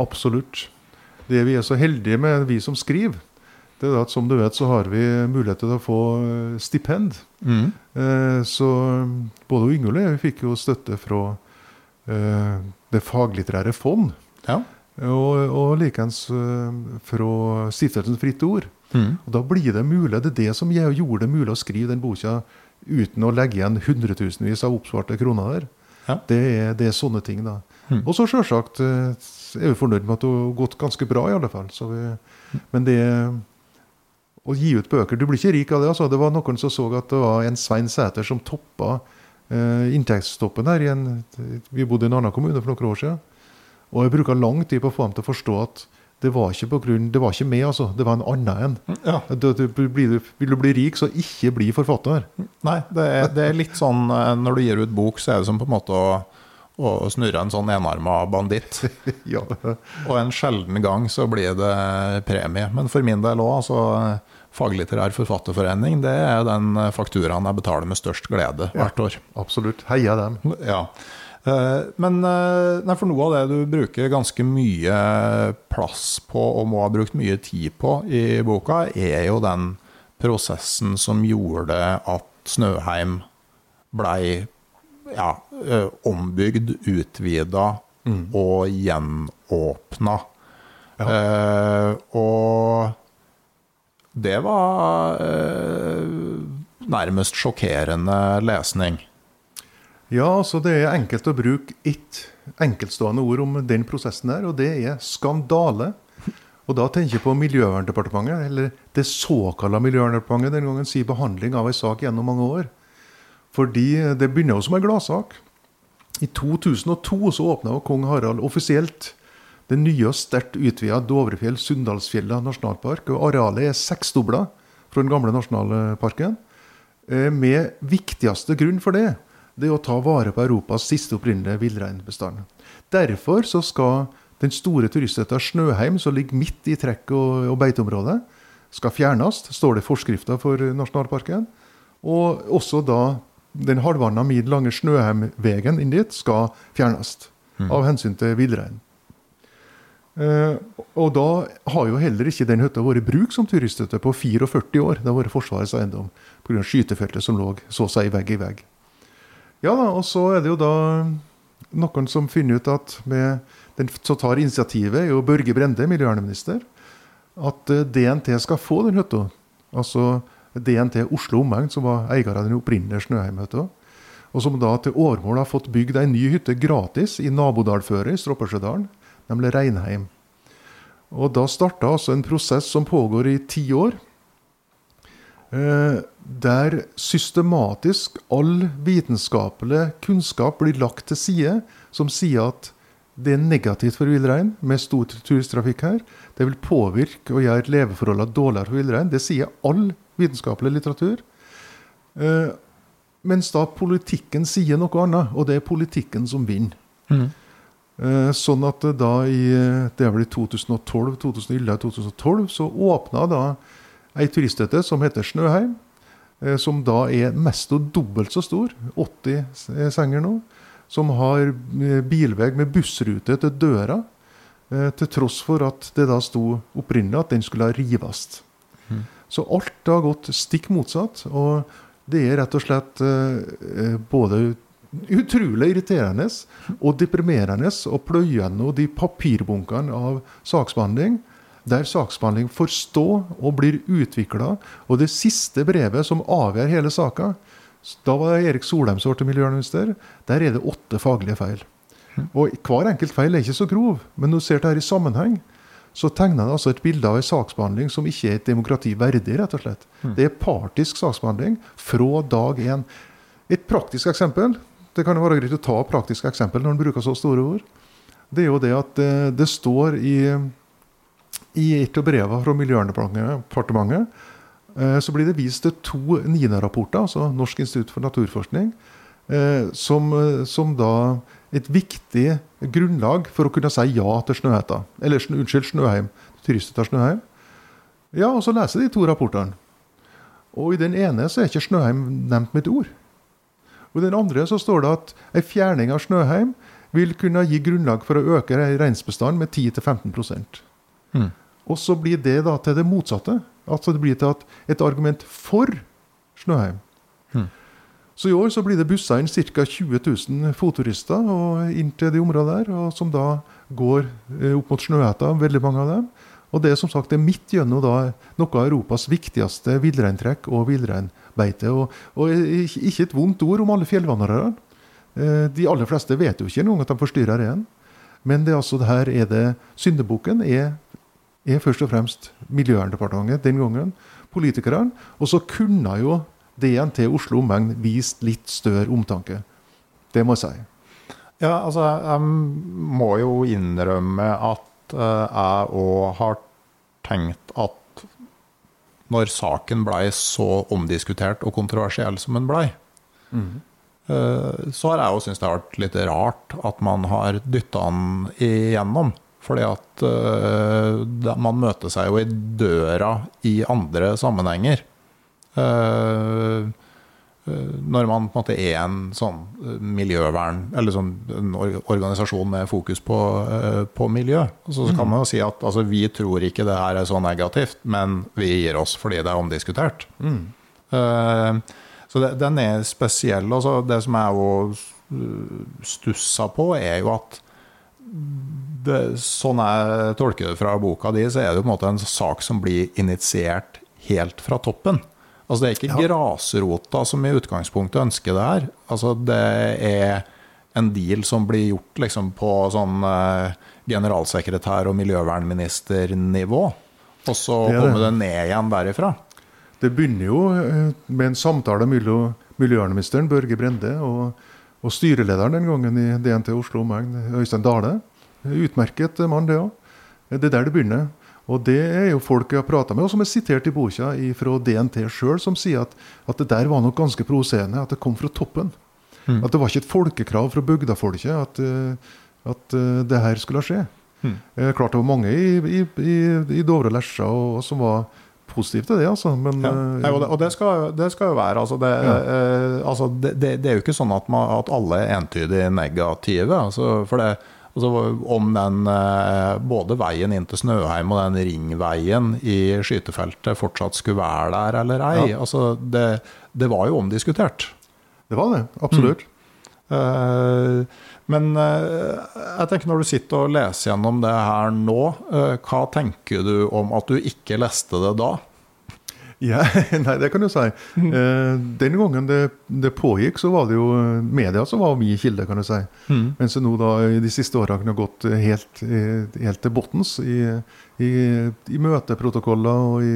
Absolutt. Det vi er så heldige med, vi som skriver, det er at som du vet, så har vi mulighet til å få stipend. Mm. Eh, så både Yngve og jeg fikk jo støtte fra eh, Det faglitterære fond. Ja. Og, og likeens eh, fra Stiftelsen Fritt Ord. Mm. Og Da blir det mulig. Det er det som gjorde det mulig å skrive den boka uten å legge igjen hundretusenvis av oppsvarte kroner der. Ja. Det, er, det, er, sånne ting, da. Mm. Og så sjølsagt er vi fornøyd med at det har gått ganske bra, i alle fall. Vi, men det er å gi ut bøker. Du blir ikke rik av det. altså. Det var noen som så at det var en Svein Sæter som toppa eh, inntektstoppen her. En, vi bodde i en annen kommune for noen år siden. Og jeg bruka lang tid på å få dem til å forstå at det var ikke på grunn, det var ikke meg, altså. Det var en annen en. Ja. Du, du, vil du bli rik, så ikke bli forfatter. Nei, det er, det er, litt sånn eh, når du gir ut bok, så er det som på en måte å, å snurre en sånn enarma banditt. ja. Og en sjelden gang så blir det premie. Men for min del òg, altså Faglitterær forfatterforening, det er den fakturaen jeg betaler med størst glede hvert år. Ja, absolutt. Heia dem. Ja. Eh, men eh, nei, for noe av det du bruker ganske mye plass på og må ha brukt mye tid på i boka, er jo den prosessen som gjorde at Snøheim blei ja, eh, ombygd, utvida mm. og gjenåpna. Ja. Eh, og det var eh, nærmest sjokkerende lesning. Ja, altså det er enkelt å bruke ett enkeltstående ord om den prosessen der, og det er skandale. Og da tenker jeg på Miljøverndepartementet, eller det såkalte Miljøverndepartementet, den gangen sier behandling av en sak gjennom mange år. Fordi det begynner jo som en gladsak. I 2002 så åpna kong Harald offisielt det nye og sterkt utvida Dovrefjell-Sunndalsfjella nasjonalpark. og Arealet er seksdobla fra den gamle nasjonalparken. Eh, med viktigste grunn for det, det er å ta vare på Europas siste opprinnelige villreinbestand. Derfor så skal den store turisthytta Snøheim, som ligger midt i trekk- og, og beiteområdet, skal fjernes, står det i forskrifta for nasjonalparken. Og også da den halvannen mil lange Snøheimvegen inn dit skal fjernes. Mm. Av hensyn til villreinen. Eh, og da har jo heller ikke den hytta vært i bruk som turisthytte på 44 år. Det har vært Forsvarets eiendom pga. skytefeltet som lå så å si vegg i vegg. Ja da, og så er det jo da noen som finner ut at med den som tar initiativet, er jo Børge Brende, miljøvernminister, at eh, DNT skal få den hytta. Altså DNT Oslo Omegn, som var eier av den opprinnelige Snøheim-hytta. Og som da til overmål har fått bygd ei ny hytte gratis i nabodalføret i Stroppersjødalen nemlig Reinheim. Og da starta altså en prosess som pågår i ti år, eh, der systematisk all vitenskapelig kunnskap blir lagt til side, som sier at det er negativt for villrein med stor turisttrafikk her. Det vil påvirke og gjøre leveforholdene dårligere for villrein. Det sier all vitenskapelig litteratur. Eh, mens da politikken sier noe annet, og det er politikken som vinner. Mm. Eh, sånn at da i det er vel i 2012, 2011-2012 så åpna da ei turisthytte som heter Snøheim. Eh, som da er mest og dobbelt så stor, 80 senger nå. Som har eh, bilvei med bussrute til døra. Til tross for at det da sto opprinnelig at den skulle rives. Mm. Så alt har gått stikk motsatt. Og det er rett og slett både utrolig irriterende og deprimerende å pløye gjennom de papirbunkene av saksbehandling der saksbehandling får stå og blir utvikla. Og det siste brevet som avgjør hele saka, da var det Erik Solheim som ble miljøvernminister, der er det åtte faglige feil. Og Hver enkelt feil er ikke så grov, men når du ser det her i sammenheng, så tegner det altså et bilde av en saksbehandling som ikke er et demokrati verdig. rett og slett. Det er partisk saksbehandling fra dag én. Et praktisk eksempel det kan jo være greit å ta praktiske eksempel når en bruker så store ord. Det er jo det at det, eh, står i, i et av brevene fra Miljøverndepartementet eh, så blir det vist til to NINA-rapporter, altså Norsk institutt for naturforskning, eh, som, som, da et viktig grunnlag for å kunne si ja til Snøhetta. Eller unnskyld, Snøheim. Turisthytta Snøheim. Ja, og så leser de to rapportene. Og i den ene så er ikke Snøheim nevnt med et ord. Og I den andre så står det at en fjerning av Snøheim vil kunne gi grunnlag for å øke reinsbestanden med 10-15 mm. Og så blir det da til det motsatte. Altså det blir til et argument for Snøheim. Mm. Så i år så blir det bussa inn ca. 20 000 fotturister inn til de områdene der, og som da går eh, opp mot Snøhetta, veldig mange av dem. Og det er som sagt midt gjennom da noe av Europas viktigste villreintrekk og villreinbeite. Og, og, ikke et vondt ord om alle fjellvandrerne. Eh, de aller fleste vet jo ikke engang at de forstyrrer reinen. Men det, altså, det her er det syndebukken er, er først og fremst Miljøverndepartementet den gangen, politikerne. Og så kunne jo DNT Oslo omegn vist litt større omtanke. Det må jeg si. Ja, altså, jeg må jo innrømme at Eh, jeg òg har tenkt at når saken blei så omdiskutert og kontroversiell som den blei, mm. så har jeg jo syntes det har vært litt rart at man har dytta den igjennom. Fordi at uh, man møter seg jo i døra i andre sammenhenger. Uh, Eh, når man på en måte er en sånn eh, miljøvern, eller sånn en organisasjon med fokus på, eh, på miljø, så, kan mm. man jo si at altså, vi tror ikke det her er så negativt, men vi gir oss fordi det er omdiskutert. Mm. Uh, så det, den er spesiell. Altså, det som jeg jo stussa på, er jo at det, sånn jeg tolker det fra boka di, så er det jo på en måte en sak som blir initiert helt fra toppen. Altså Det er ikke ja. grasrota som i utgangspunktet ønsker det her. Altså Det er en deal som blir gjort liksom på sånn uh, generalsekretær- og miljøvernministernivå. Og så det kommer det ned igjen derifra. Det begynner jo eh, med en samtale mellom miljøvernministeren Børge Brende og, og, styrelederen den gangen i DNT Oslo omegn, Øystein Dale. Utmerket mann, det òg. Det er der det begynner. Og det er jo folk jeg har prata med, og som er sitert i boka fra DNT sjøl, som sier at, at, det der var nok ganske provoserende, at det kom fra toppen. Mm. At det var ikke et folkekrav fra bygdafolket at, eh, at uh, det her skulle skje. Mm. Eh, klart det var mange i, i, i, i Dovre og Lesja og, og som var positive til det, altså. Men, ja. ja og, det, og det, skal, det, skal, jo være. Altså, det, ja. eh, altså det, det, er jo ikke sånn at, man, at alle er entydig negative. Altså, for det Altså om den, eh, både veien inn til Snøheim og den ringveien i skytefeltet fortsatt skulle være der eller ei. Ja. Altså det, det var jo omdiskutert. Det var det, absolutt. Eh, Men eh, jeg tenker når du sitter og leser gjennom det her nå, hva tenker du om at du ikke leste det da? Ja, nei, det kan du si. Eh, den gangen det, det pågikk, så var det jo media som var min kilde, kan du si. Mens det nå da i de siste åra kunne gått helt, helt til bunns i, i, i møteprotokoller og i,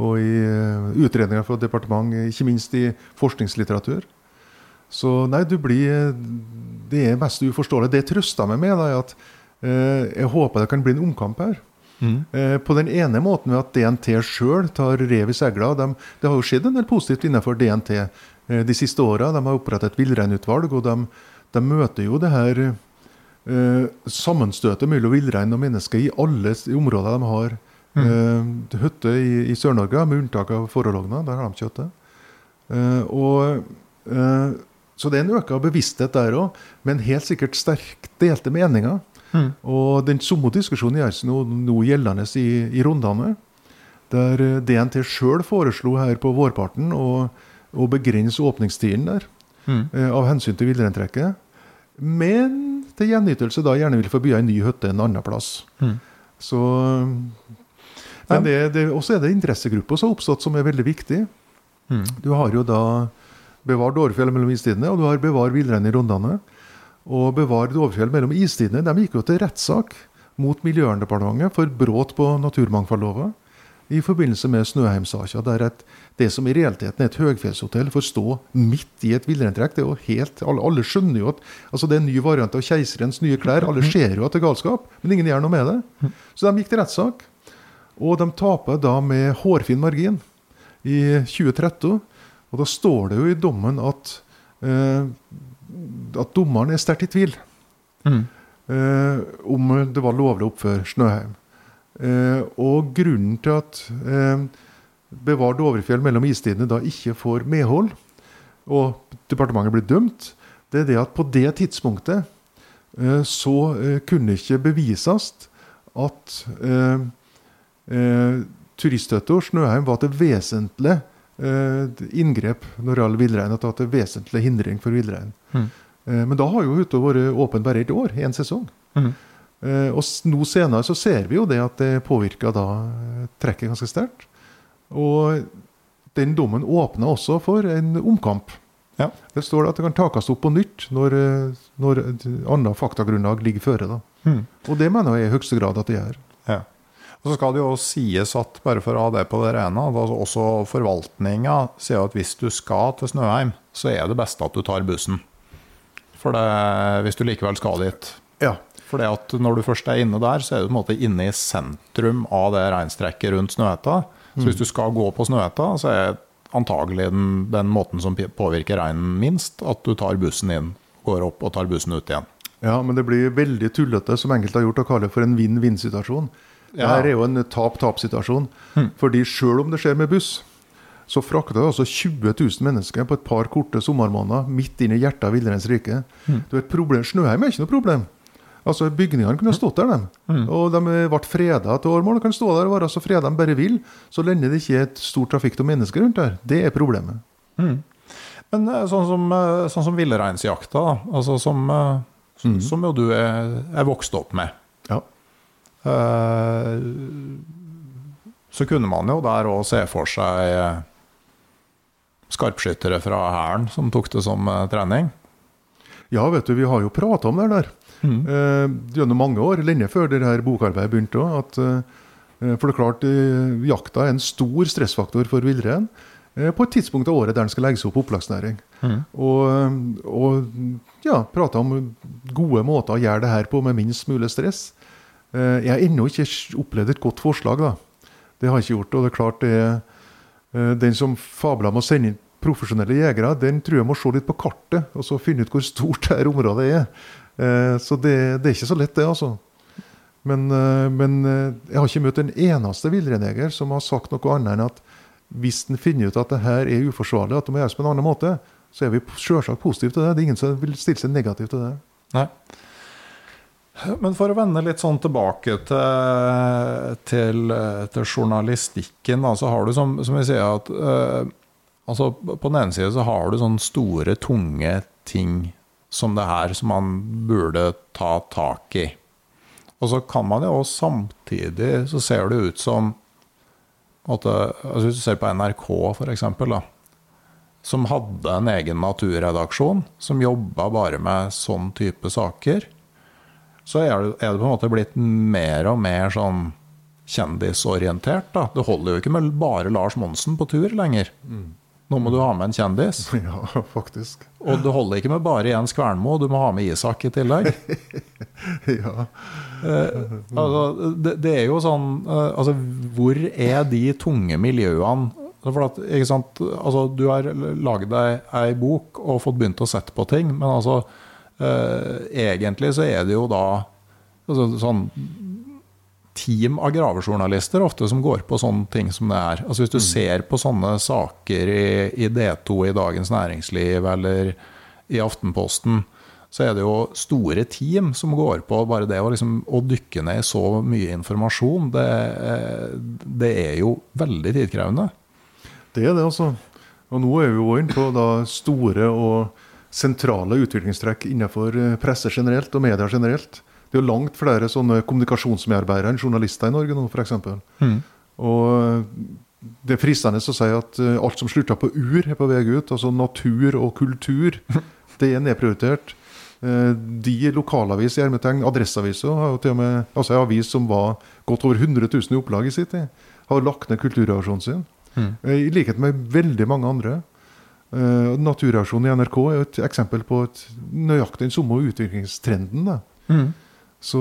og i eh, utredninger fra departement, ikke minst i forskningslitteratur. Så nei, du blir Det er mest uforståelig. Det trøster meg med, da, at eh, jeg håper det kan bli en omkamp her. Eh, på den ene måten ved at DNT sjøl tar rev i segla. De, det har jo skjedd en del positivt innenfor DNT eh, de siste åra. De har opprettet et villreinutvalg, og de, de møter jo det her eh, sammenstøtet mellom villrein og mennesker i alle områder de har eh, hytte i, i Sør-Norge, med unntak av Forologna. Der har de ikke. Eh, og, eh, så det er en øka bevissthet der òg, men helt sikkert sterkt delte meninger. Og den samme diskusjonen gjør seg nå, nå gjeldende i, i Rondane. Der eh, DNT sjøl foreslo her på vårparten å, å begrense åpningstiden der. eh, Av hensyn til villreintrekket. Men til gjenytelse da gjerne vil få bygge en ny hytte en annen plass. Så Men det, det, også er det interessegrupper som har oppstått som er veldig viktig. Du har jo da Bevar Dårfjell mellom istidene, og du har Bevar villrein i Rondane. Og bevare det overfjellet mellom istidene de gikk jo til rettssak mot Miljøverndepartementet for brudd på naturmangfoldloven i forbindelse med Snøheim-saka, der et, det som i realiteten er et høgfjellshotell, får stå midt i et villreintrekk. Det er jo helt, alle, alle skjønner jo at altså det er en ny variant av keiserens nye klær. Alle ser jo at det er galskap, men ingen gjør noe med det. Så de gikk til rettssak. Og de taper da med hårfin margin i 2013. Og da står det jo i dommen at, eh, at dommeren er sterkt i tvil eh, om det var lovlig å oppføre Snøheim. Eh, og grunnen til at eh, Bevar Dovrefjell mellom istidene da ikke får medhold, og departementet blir dømt, det er det at på det tidspunktet eh, så eh, kunne ikke bevises at eh, eh, turisthytta Snøheim var til vesentlig eh, inngrep når det gjelder villrein. At det var til vesentlig hindring for villrein. Eh, men da har jo hytta vært åpen bare et år, én sesong. Eh, og nå senere så ser vi jo det at det påvirker da eh, trekket ganske sterkt. Og den dommen åpner også for en omkamp. Ja. Det står at det kan takes opp på nytt når, eh, når et annet faktagrunnlag ligger føre. da. Og det mener jeg i høyeste grad at det gjør. Ja. Og så skal det jo sies at, bare for å ha det på det rene, at altså også forvaltninga sier at hvis du skal til Snøheim, så er det beste at du tar bussen. For det, hvis du likevel skal dit. Ja. For det at når du først er inne der, så er du på en måte inne i sentrum av det reinstrekket rundt Snøhetta. Så hvis du skal gå på Snøhetta, så er antagelig den, den måten som påvirker reinen minst, at du tar bussen inn, går opp og tar bussen ut igjen. Ja, men det blir veldig tullete, som enkelte har gjort, å kalle det for en vinn-vinn-situasjon. Ja. Dette er jo en tap-tap-situasjon. Fordi selv om det skjer med buss, så frakter det altså 20 000 mennesker på et par korte sommermåneder midt inn i hjertet av villreinens rike. Det er et problem. Snøheim er ikke noe problem. Altså, Bygningene kunne stått der, dem. Og de ble freda til årmål. De kan stå der og være så freda de bare vil, så lenge det ikke er et stort trafikk av mennesker rundt der. Det er problemet. Men eh, sånn som, eh, sånn som villreinsjakta, altså som, mm. som jo du er, er vokst opp med. Eh, så kunne man jo der òg se for seg eh, skarpskyttere fra Hæren som tok det som eh, trening. Ja, vet du, vi har jo prata om det der. Eh, gjennom mange år, lenge før det her bokarbeidet begynte. At, eh, for det er klart, eh, jakta er en stor stressfaktor for villrein. Eh, på et tidspunkt av året der den skal legges opp opplagsnæring. Og, og ja, prata om gode måter å gjøre det her på med minst mulig stress. Eh, jeg har ennå ikke opplevd et godt forslag, da. Det har jeg ikke gjort. Og det er klart det er eh, Den som fabler med å sende inn profesjonelle jegere, den tror jeg må se litt på kartet og så finne ut hvor stort det her området er. Eh, Så det, det er ikke så lett, det, altså. Men, men jeg har ikke møtt en eneste villreinjeger som har sagt noe annet enn at hvis en finner ut at det her er uforsvarlig, at det må gjøres på en annen måte, så er vi selvsagt positive til det. Det er ingen som vil stille seg negativ til det. Nei. Men for å vende litt sånn tilbake til, til, til journalistikken, da, så har du som, som vi sier at uh, altså På den ene side så har du sånne store, tunge ting som det her som man burde ta tak i. Og så kan man jo samtidig så ser det ut som at altså Hvis du ser på NRK, f.eks., som hadde en egen naturredaksjon som jobba bare med sånn type saker, så er det, er det, på en måte blitt mer og mer sånn kjendisorientert. da. Det holder jo ikke med bare Lars Monsen på tur lenger. Mm. Nå må du ha med en kjendis. Ja, faktisk. Og det holder ikke med bare Jens Kvernmo, du må ha med Isak i tillegg. ja. Eh, altså, det, det, er jo sånn eh, Altså, hvor er de tunge miljøene? For at, ikke sant? Altså, du har laget deg ei bok og fått begynt å sette på ting, men altså Egentlig så er det jo da altså, sånn team av gravejournalister ofte som går på sånne ting som det er. Altså Hvis du mm. ser på sånne saker i, i, D2 i Dagens Næringsliv eller i Aftenposten, så er det jo store team som går på bare det å, liksom, å dykke ned i så mye informasjon. Det, det, er jo veldig tidkrevende. Det er det, altså. Og nå er vi jo inne på da store og sentrale utviklingstrekk innenfor presse generelt og media generelt. Det er jo langt flere sånne kommunikasjonsmedarbeidere enn journalister i Norge nå, f.eks. Mm. Og det er fristende å si at eh, alt som slutter på ur, er på vei ut. Altså natur og kultur. Det er nedprioritert. Eh, de lokalavis i Ermetegn, Adresseavisa, altså en avis som var godt over 100 000 i opplag i sin tid, har lagt ned kulturreaksjonen sin. Mm. I likhet med veldig mange andre. Uh, Naturreaksjonen i NRK er jo et eksempel på et nøyaktig den samme utviklingstrenden. Mm. Så,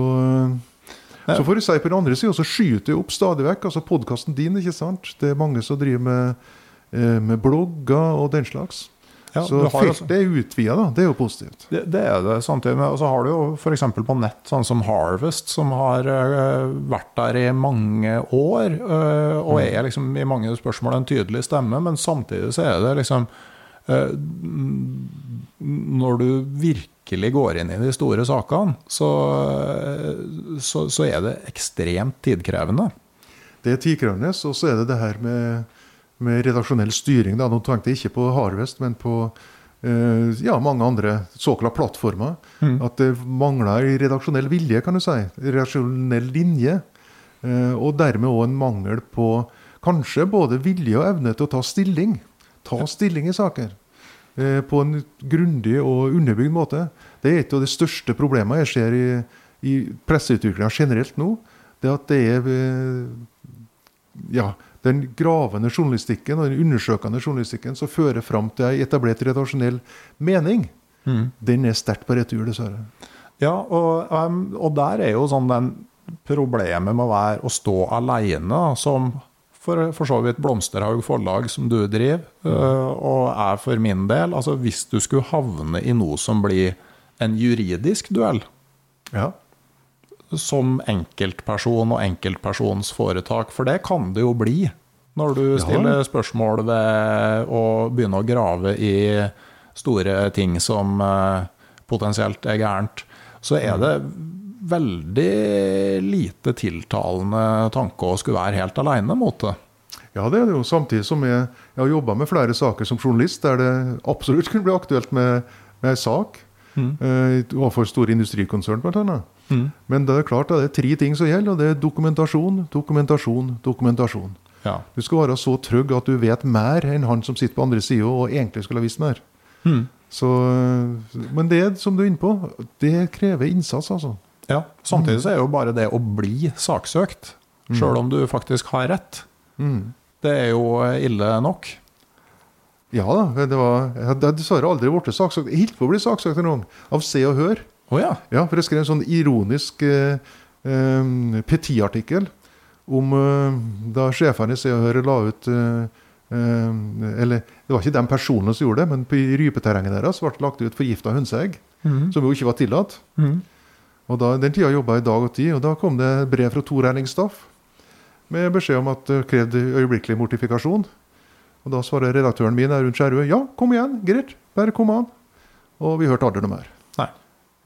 så får du si på den andre sida, så skyter det opp stadig vekk. Altså podkasten din, ikke sant. Det er mange som driver med, eh, med blogger og den slags. Ja, så feltet er utvida, da. Det er jo positivt. Det, det er det. Samtidig med, Og så har du jo f.eks. på nett sånn som Harvest, som har uh, vært der i mange år. Uh, og mm. er liksom i mange spørsmål en tydelig stemme, men samtidig så er det liksom Når du virkelig går inn i de store sakene, så, så, så er det ekstremt tidkrevende. Det er tidkrevende, og så er det det her med, med redaksjonell styring. Da. Nå tenkte jeg ikke på Harvest, men på eh, ja, mange andre såkalte plattformer. Mm. At det mangler redaksjonell vilje, kan du si. Redaksjonell linje. Eh, og dermed òg en mangel på kanskje både vilje og evne til å ta stilling. Ta stilling i saker. Eh, på en grundig og underbygd måte. Det er et av de største problemene jeg ser i, i presseutviklinga generelt nå. Det at det er eh, ja, den gravende journalistikken og den undersøkende journalistikken som fører fram til ei etablert redaksjonell mening, mm. den er sterkt på retur, dessverre. Ja, og, um, og, der er jo sånn den problemet med å være å stå alene som for, for så vidt Blomsterhaug forlag, som du driver, mm. uh, og er for min del Altså hvis du skulle havne i noe som blir en juridisk duell. Ja. Som enkeltperson og enkeltpersons foretak. For det kan det jo bli når du stiller spørsmål ved å begynne å grave i store ting som uh, potensielt er gærent. Så er det veldig lite tiltalende tanke å skulle være helt aleine mot det. Ja, det er det jo. Samtidig som jeg, jeg har jobba med flere saker som journalist der det absolutt kunne bli aktuelt med, med en sak mm. uh, overfor store industrikonsern, bl.a. Mm. Men det er klart det er tre ting som gjelder, og det er dokumentasjon, dokumentasjon, dokumentasjon. Ja. Du skal være så trygg at du vet mer enn han som sitter på andre sida og egentlig skulle ha visst mer. Mm. Så, men det som du er inne på, det krever innsats, altså. Ja, Samtidig så er jo bare det å bli saksøkt, mm. sjøl om du faktisk har rett, mm. det er jo ille nok. Ja da. det var, dessverre aldri blitt saksøkt. Jeg holdt på å bli saksøkt en gang, av Se og Hør. Oh, ja. ja, For jeg skrev en sånn ironisk eh, eh, petiartikkel om eh, da sjefene i Se og Hør la ut eh, eh, Eller det var ikke de personene som gjorde det, men på rypeterrenget deres ble det lagt ut forgifta hønseegg. Mm. Som jo ikke var tillatt. Mm. Og da, Den tida jobba jeg dag og tid, og da kom det brev fra Tor Erling Staff med beskjed om at det krevde øyeblikkelig mortifikasjon. Og Da svarer redaktøren min rundt Skjerve ja, kom igjen, greit, bare kom an. Og vi hørte aldri noe mer. Nei.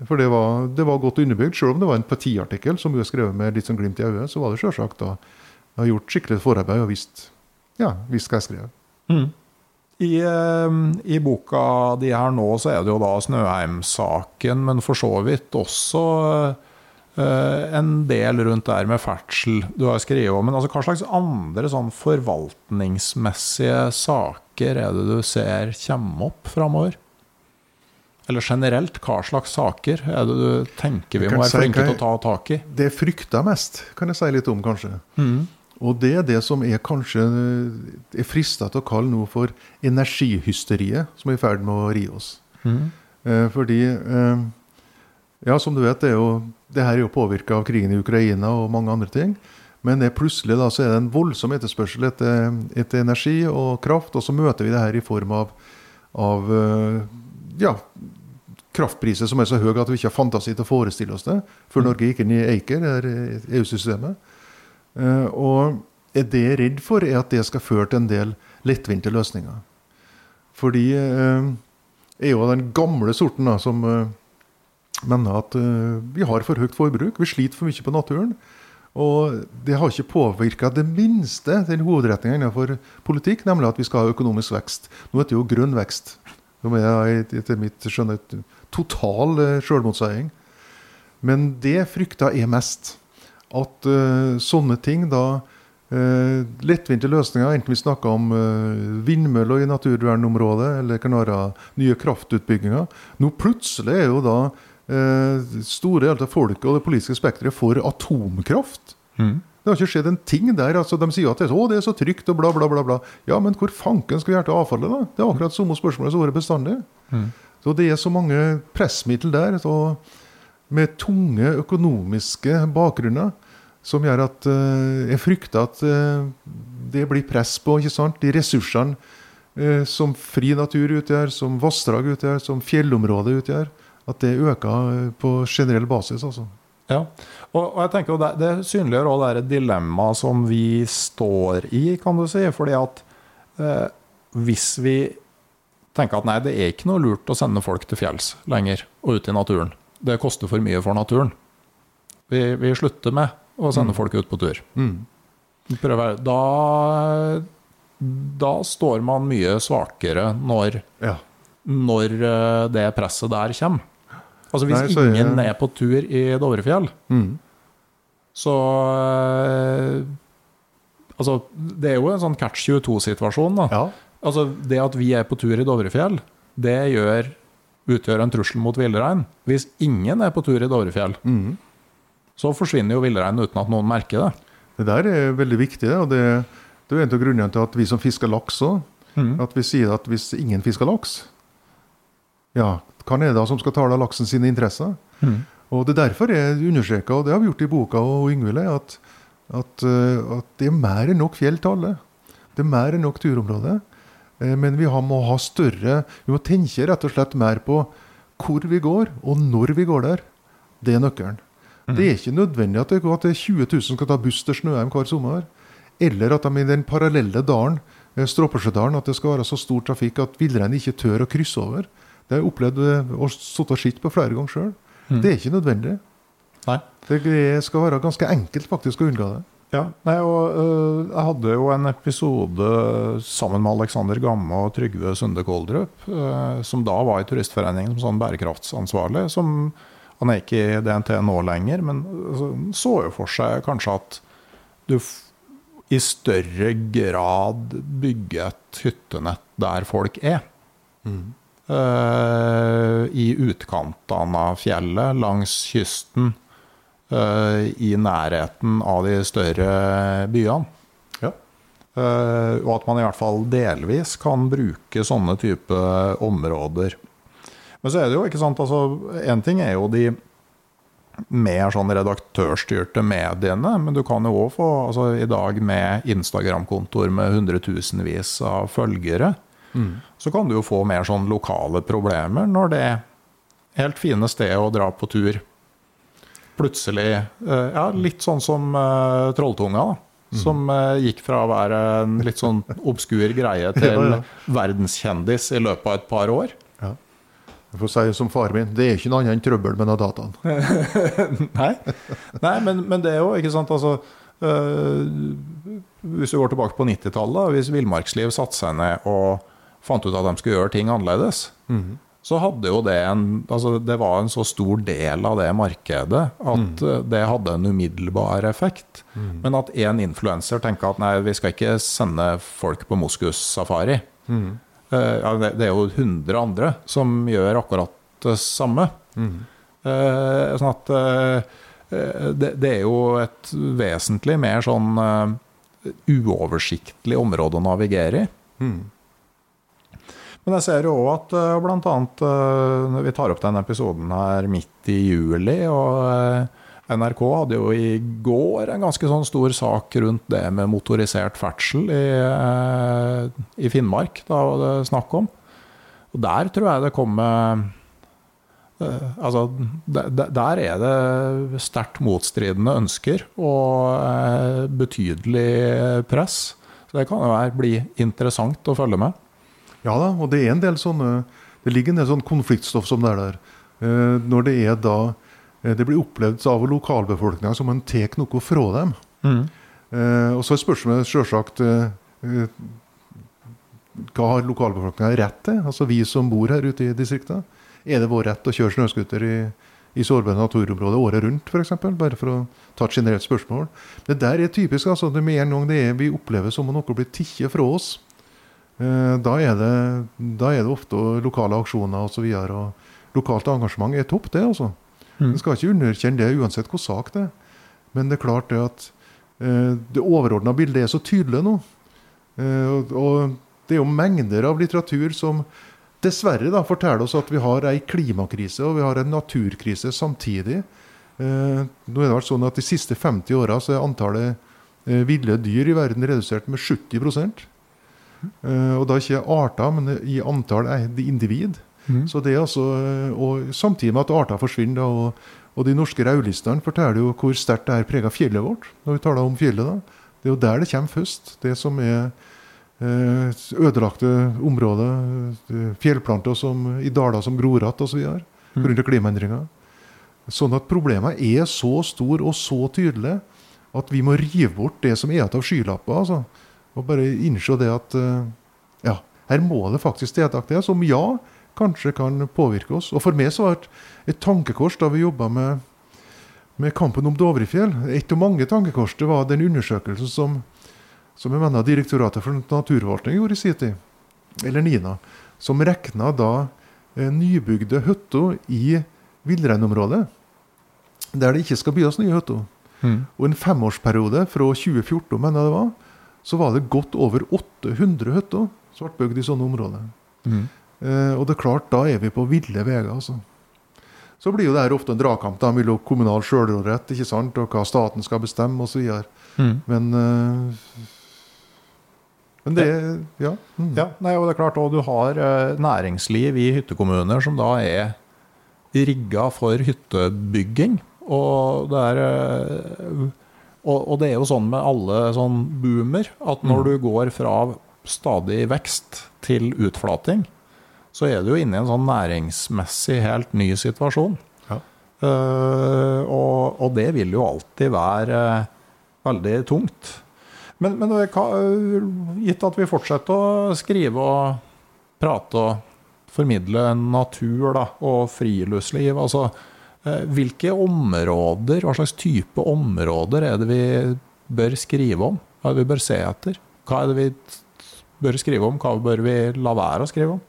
For det var, det var godt underbygd. Selv om det var en partiartikkel som er skrevet med litt sånn glimt i øyet, så var det selvsagt da jeg har gjort skikkelig forarbeid og visst, ja, visst hva jeg skrev. Mm. I, eh, I, boka di her nå så er det jo da Snøheim-saken, men for så vidt også uh, en del rundt der med ferdsel du har skrevet om. Men altså, hva slags andre sånn forvaltningsmessige saker er det du ser komme opp framover? Eller generelt, hva slags saker er det du tenker vi må være flinke til å ta tak i? Det jeg frykter mest, kan jeg si litt om, kanskje. Mm. Og det er det som er kanskje er frista til å kalle noe for energihysteriet, som er i ferd med å ri oss. Mm. Eh, fordi eh, Ja, som du vet, det, er jo, det her er jo påvirka av krigen i Ukraina og mange andre ting. Men det plutselig da, så er det en voldsom etterspørsel etter, etter, energi og kraft, og så møter vi det her i form av, av eh, ja, kraftpriser som er så høye at vi ikke har fantasi til å forestille oss det før mm. Norge gikk inn i ACER, EU-systemet. Eh, og er det jeg redd for, er at det skal føre til en del lettvinte løsninger. Fordi jeg eh, er jo den gamle sorten da, som eh, mener at vi har for høyt forbruk. Vi sliter for mye på naturen. Og det har ikke påvirka det minste den hovedretninga innenfor politikk, nemlig at vi skal ha økonomisk vekst. Nå heter det jo grønn vekst. Som er etter mitt skjønne total sjølmotseiing. Men det frykta jeg mest. At uh, sånne ting da uh, Lettvinte løsninger, enten vi snakker om uh, vindmøller i naturvernområdet, eller Kanara, nye kraftutbygginger Nå plutselig er jo da store deler av folket og det politiske spekteret for atomkraft. Mm. Det har ikke skjedd en ting der. altså De sier at det er, å, det er så trygt og bla, bla, bla. bla. Ja, men hvor fanken skal vi gjøre til avfallet, da? Det er akkurat samme spørsmålet som har vært bestandig. Mm. Så det er så mange pressmiddel der med tunge økonomiske bakgrunner som gjør at uh, jeg frykter at uh, det blir press på ikke sant? de ressursene uh, som fri natur utgjør, som vassdrag utgjør, som fjellområdet utgjør. At det øker på generell basis. altså. Ja, og, og jeg tenker det, det synliggjør òg det dilemmaet som vi står i, kan du si. fordi at hvis vi tenker at nei, det er ikke noe lurt å sende folk til fjells lenger og ut i naturen. Det koster for mye for naturen. Vi, vi slutter med å sende mm. folk ut på tur. Mm. Prøver. Da, da står man mye svakere når, ja. når eh, det presset der kommer. Altså Hvis Nei, ingen ja. er på tur i Dovrefjell, mm. så eh, Altså, det er jo en sånn catch 22-situasjon. da. Ja. Altså, Det at vi er på tur i Dovrefjell, det gjør, utgjør en trussel mot villrein. Hvis ingen er på tur i Dovrefjell, mm. så forsvinner jo villreinen uten at noen merker det. Det der er veldig viktig. og det, det er en av grunnene til at vi som fisker laks òg, mm. at vi sier at hvis ingen fisker laks, ja, hvem er det da som skal tale laksen sine interesser? Mm. Og Det er derfor jeg understreker, og det har vi gjort i boka og Yngvild, at, at, eh, at, det er mer enn nok fjell til alle. Det er mer enn nok turområder. Eh, men vi må ha større Vi må tenke rett og slett mer på hvor vi går, og når vi går der. Det er nøkkelen. Mm. Det er ikke nødvendig at det, at 20 000 skal ta buss til Snøheim hver sommer. Eller at de i den parallelle dalen, eh, Stråpesjødalen, at det skal være så stor trafikk at villreinen ikke tør å krysse over. Det har jeg opplevd og sittet og sett på flere ganger sjøl. Mm. Det er ikke nødvendig. Nei. Det skal være ganske enkelt faktisk å unngå det. Ja, Nei, og uh, Jeg hadde jo en episode sammen med Alexander Gamme og Trygve Sunde Koldrup, uh, som da var i Turistforeningen som sånn bærekraftsansvarlig. som Han er ikke i DNT nå lenger, men uh, så jo for seg kanskje at du i større grad bygger et hyttenett der folk er. Mm. Uh, I utkantene av fjellet, langs kysten, i nærheten av de større byene. Ja. Uh, og at man i hvert fall delvis kan bruke sånne type områder. Men så er det jo ikke sant altså Én ting er jo de mer sånn redaktørstyrte mediene, men du kan jo òg få altså, I dag med Instagram-kontoer med hundretusenvis av følgere, Mm. Så kan du jo få mer sånn lokale problemer når det helt fine stedet å dra på tur plutselig eh, Ja, litt sånn som uh, Trolltunga, da. Mm. Som uh, gikk fra å være en litt sånn obskur greie til ja, ja. verdenskjendis i løpet av et par år. Ja. Jeg får si som faren min, det er ikke noe annet enn trøbbel med dataen. Nei, Nei men, men, det er jo ikke sant altså, uh, Hvis du går tilbake på 90-tallet, hvis Villmarksliv satte seg ned og fant ut at de skulle gjøre ting annerledes, mm. Så hadde jo det en altså, Det var en så stor del av det markedet at mm. det hadde en umiddelbar effekt. Mm. Men at én influenser tenker at nei, vi skal ikke sende folk på moskussafari. Mm. Eh, det, er jo 100 andre som gjør akkurat det samme. Mm. Eh, sånn at eh, det, det, er jo et vesentlig mer sånn uoversiktlig område å navigere i. Men jeg ser jo òg at bl.a. når vi tar opp denne episoden her midt i juli, og NRK hadde jo i går en ganske sånn stor sak rundt det med motorisert ferdsel i, eh, i Finnmark. Da var det snakk om. Og der tror jeg det kommer eh, Altså, der er det sterkt motstridende ønsker og eh, betydelig press. Så det kan jo bli interessant å følge med. Ja da, og det er en del sånne Det ligger en del sånn konfliktstoff som det er der. Når det er da Eh, det blir opplevd av lokalbefolkninga som en tar noe fra dem. Mm. Eh, og så er spørsmålet eh, eh hva har lokalbefolkninga rett til? Altså vi som bor her ute i distriktet. Er det vår rett å kjøre snøscooter i, i sårbare naturområder året rundt, f.eks.? Bare for å ta et generelt spørsmål. Det der er typisk. altså, det Med en gang det er vi opplever som om noe blir tatt fra oss, eh, da, er det, da er det ofte lokale aksjoner osv. Lokalt engasjement er topp, det. altså. Mm. En skal ikke underkjenne det uansett hvor sak det er. Men det er klart det at eh, det overordna bildet er så tydelig nå. Eh, og, og, det er jo mengder av litteratur som dessverre da forteller oss at vi har ei klimakrise og vi har en naturkrise samtidig. Eh, nå er det vært sånn at De siste 50 åra er antallet eh, ville dyr i verden redusert med 70 eh, Og da ikke arter, men i antall eh, individ. Mm. Så det er altså, og Samtidig med at arter forsvinner. Da, og, og, De norske rødlistene forteller jo hvor sterkt det her preger fjellet vårt. når vi taler om fjellet da. Det er jo der det kommer først. Det som er uh, ødelagte områder, eh, fjellplanter som, i daler som gror igjen osv. Mm. pga. klimaendringer. Sånn at problemet er så stor og så tydelig at vi må rive bort det som er igjen av skylapper. Altså. Og bare innse det at eh, ja, her må det faktisk til. Som ja, kanskje kan påvirke oss. Og For meg så var det et tankekors da vi jobba med, med, kampen om Dovrefjell. Et av mange tankekors det var den undersøkelsen som, som jeg mener Direktoratet for naturforvaltning gjorde i sin tid, eller NINA, som regna da eh, nybygde hytter i villreinområdet, der det ikke skal bygges nye hytter. Mm. Og en femårsperiode fra 2014 mener jeg det var, så var det godt over 800 hytter som ble bygd i sånne områder. Mm. Eh, og det er klart, da er vi på ville veier. Altså. Så blir jo det her ofte en dragkamp da, mellom kommunal sjølråderett ikke sant, og hva staten skal bestemme osv. Mm. Men, eh, men det Ja. Mm. ja nei, og det er klart også, Du har uh, næringsliv i hyttekommuner som da er rigga for hyttebygging. Og det er uh, og, og, det er jo sånn med alle sånn boomer at når mm. du går fra stadig vekst til utflating, så er du jo inne i en sånn næringsmessig helt ny situasjon. Ja. Uh, og, og, det vil jo alltid være uh, veldig tungt. Men, men hva, gitt at vi fortsetter å skrive og prate og formidle natur da, og friluftsliv altså, Hvilke områder, hva slags type områder er det vi bør skrive om? Hva er det vi bør se etter? Hva er det vi bør skrive om? Hva bør vi la være å skrive om?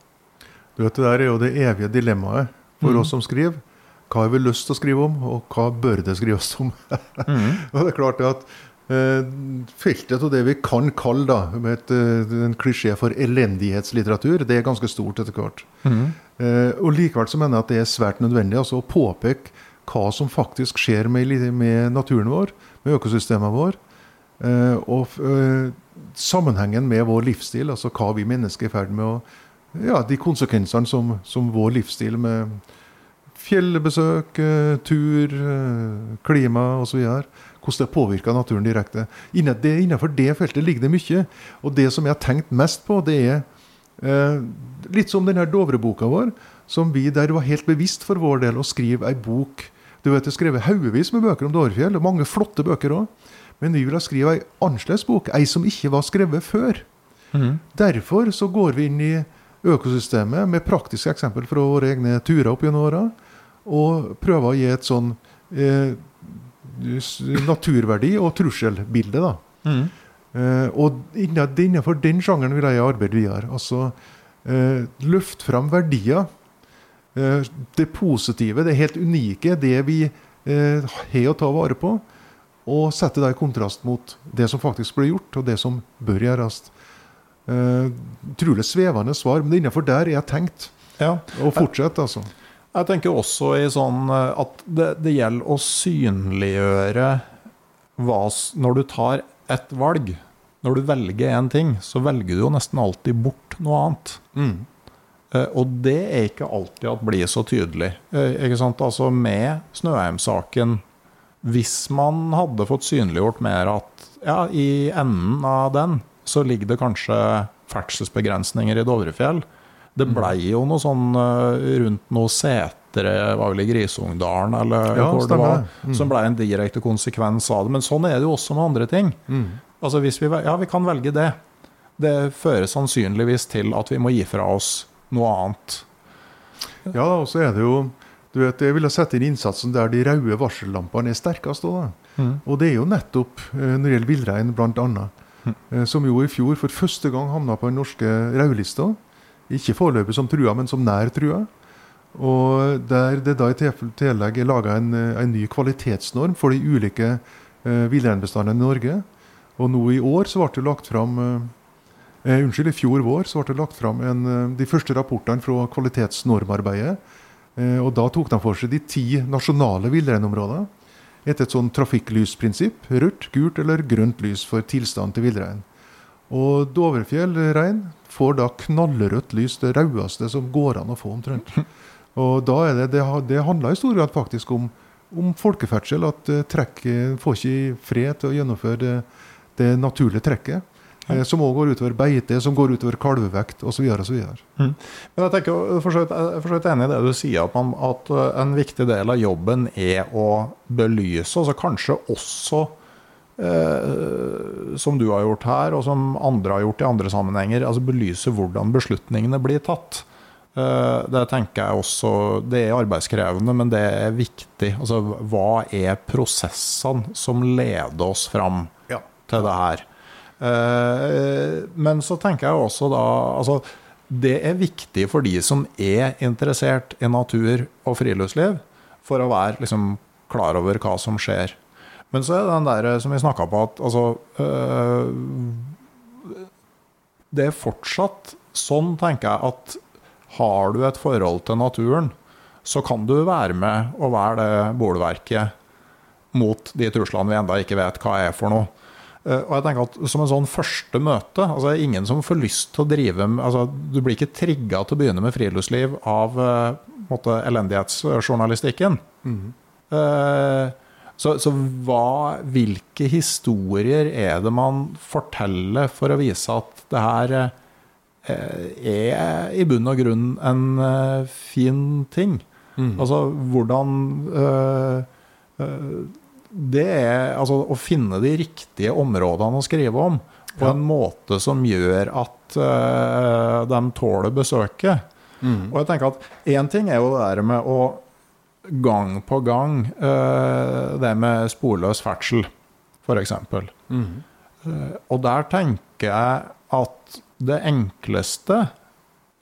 Du vet, Det der er jo det evige dilemmaet for mm. oss som skriver. Hva har vi lyst til å skrive om, og hva bør det skrives om? mm. og det er klart at eh, Feltet av det vi kan kalle da, med et, eh, en klisjé for elendighetslitteratur, det er ganske stort etter hvert. Mm. Eh, og Likevel så mener jeg at det er svært nødvendig altså, å påpeke hva som faktisk skjer med, med naturen vår, med økosystemet vår. Eh, og eh, sammenhengen med vår livsstil, altså hva vi mennesker er i ferd med å ja, de konsekvensene som, som, vår livsstil med fjellbesøk, tur, klima osv. Hvordan det påvirker naturen direkte. Innenfor det, feltet ligger det mye. Og det som jeg har tenkt mest på, det er litt som denne Dovre-boka vår, som vi der var helt bevisst for vår del å skrive ei bok Du vet, Det er skrevet haugevis med bøker om Dovrefjell, og mange flotte bøker òg. Men vi ville skrive ei annerledes bok, ei som ikke var skrevet før. Mm. Derfor så går vi inn i økosystemet med praktiske eksempel fra våre egne turer opp gjennom åra, og prøver å gi et sånn eh, naturverdi og trusselbilde. da. Mhm. Eh, og innenfor den sjangeren vil jeg arbeide videre. Altså eh, løft fram verdier. Eh, det positive, det helt unike, det vi har å ta vare på. Og sette det i kontrast mot det som faktisk blir gjort, og det som bør gjøres. Utrolig svevende svar, men innenfor der er jeg tenkt Ja. å fortsette, altså. Jeg tenker også i sånn at det, det gjelder å synliggjøre hva Når du tar et valg, når du velger én ting, så velger du jo nesten alltid bort noe annet. Mm. Og det er ikke alltid at blir så tydelig. Eh, Ikke sant? Altså Med Snøheim-saken Hvis man hadde fått synliggjort mer at ja, i enden av den så ligger det kanskje ferdselsbegrensninger i Dovrefjell. Det blei jo noe sånn eh, rundt noe setre, var vel i Grisungdalen, eller Ja, hvor det var. Mm. som ble en direkte konsekvens av det. Men sånn er det jo også med andre ting. Altså hvis vi, ja, vi kan velge det. Det fører sannsynligvis til at vi må gi fra oss noe annet. Ja, og så er det jo du vet, Jeg ville sette inn innsatsen der de røde varsellampene er sterkest. Da. Og det er jo nettopp eh, når det gjelder villrein, bl.a. Mm. som jo i fjor for første gang havna på den norske rødlista. Ikke foreløpig som trua, men som nær trua. Og der det da i tillegg er laga en, eh, en ny kvalitetsnorm for de ulike eh, villreinbestandene i Norge. Og nå i år så ble det lagt fram eh, eh, Unnskyld, i fjor vår så ble det lagt fram en, eh, de første rapportene fra kvalitetsnormarbeidet. Eh, og da tok de for seg de ti nasjonale villreinområdene etter et sånn trafikklysprinsipp. Rødt, gult eller grønt lys for tilstand til villrein. Og Dovrefjell rein får da knallrødt lys, det rødeste som går an å få omtrent. Og da er det, det, det handler i stor grad faktisk om, om folkeferdsel. At eh, trekket får ikke fred til å gjennomføre det, det naturlige trekket. Ja. som òg går utover beite, som går utover kalvevekt osv. Mm. Men jeg tenker jo for så vidt- jeg er for enig i det du sier, at, man, at en viktig del av jobben er å belyse, altså kanskje også eh, som du har gjort her, og som andre har gjort i andre sammenhenger, altså belyse hvordan beslutningene blir tatt. Eh, det tenker jeg også Det er arbeidskrevende, men det er viktig. Altså, hva er prosessene som leder oss fram Ja. til det her? Eh, men så tenker jeg også da altså, Det er viktig for de som er interessert i natur og friluftsliv, for å være liksom, klar over hva som skjer. Men så er det den der som vi snakka på, at altså Det er fortsatt sånn, tenker jeg, at har du et forhold til naturen, så kan du være med og være det bolverket mot de truslene vi enda ikke vet hva er for noe. Eh, Og jeg tenker at Som en sånn første møte altså det er Ingen som får lyst til å drive med altså Du blir ikke trigga til å begynne med friluftsliv av eh, måte, elendighetsjournalistikken. Eh, så, så hva, hvilke historier er det man forteller for å vise at det her er i bunn og grunn en eh, fin ting? Altså hvordan eh, eh, Det er altså å finne de riktige områdene å skrive om på en måte som gjør at eh, de tåler besøket. Og jeg tenker at én ting er jo det der med å gang på gang eh, det med sporløs ferdsel, f.eks. Uh, og der tenker jeg at det enkleste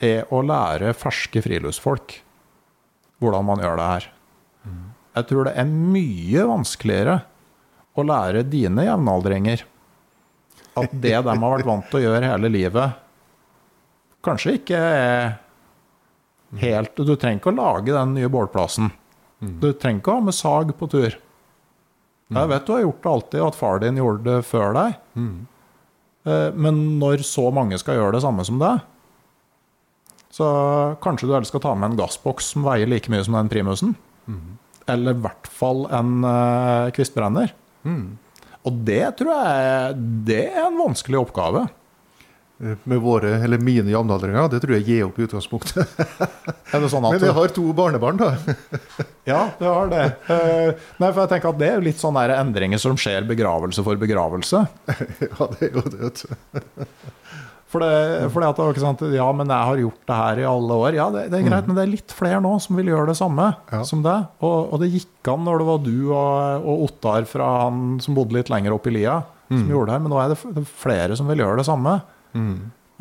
er å lære ferske friluftsfolk hvordan man gjør det her. Jeg tror det er mye vanskeligere å lære dine jevnaldringer at det de har vært vant til å gjøre hele livet, kanskje ikke er helt Du trenger ikke å lage den nye bålplassen. Du trenger ikke å ha med sag på tur. Jeg vet du har gjort det alltid, og at far din gjorde det før deg. Eh, Men når så mange skal gjøre det samme som deg, så kanskje du heller skal ta med en gassboks som veier like mye som den primusen. Eller i hvert fall en kvistbrenner. kvistbrenner. Og det tror jeg det er en vanskelig oppgave. Eh, med våre, eller mine jevnaldringer. Det tror jeg gir opp i utgangspunktet. Sånn Men jeg har to barnebarn, da. Ja, du har det. Eh, nei, for jeg tenker at det er jo litt sånne endringer som skjer begravelse for begravelse. Ja, det er jo det. For det, for det at ikke sant, Ja, men jeg har gjort det her i alle år. Ja, det, det er greit, men det er litt flere nå som vil gjøre det samme Ja. som det. Og, og det gikk an når det var du og, og Ottar fra han som bodde litt lenger opp i lia, som gjorde det her. Men nå er det er flere som vil gjøre det samme.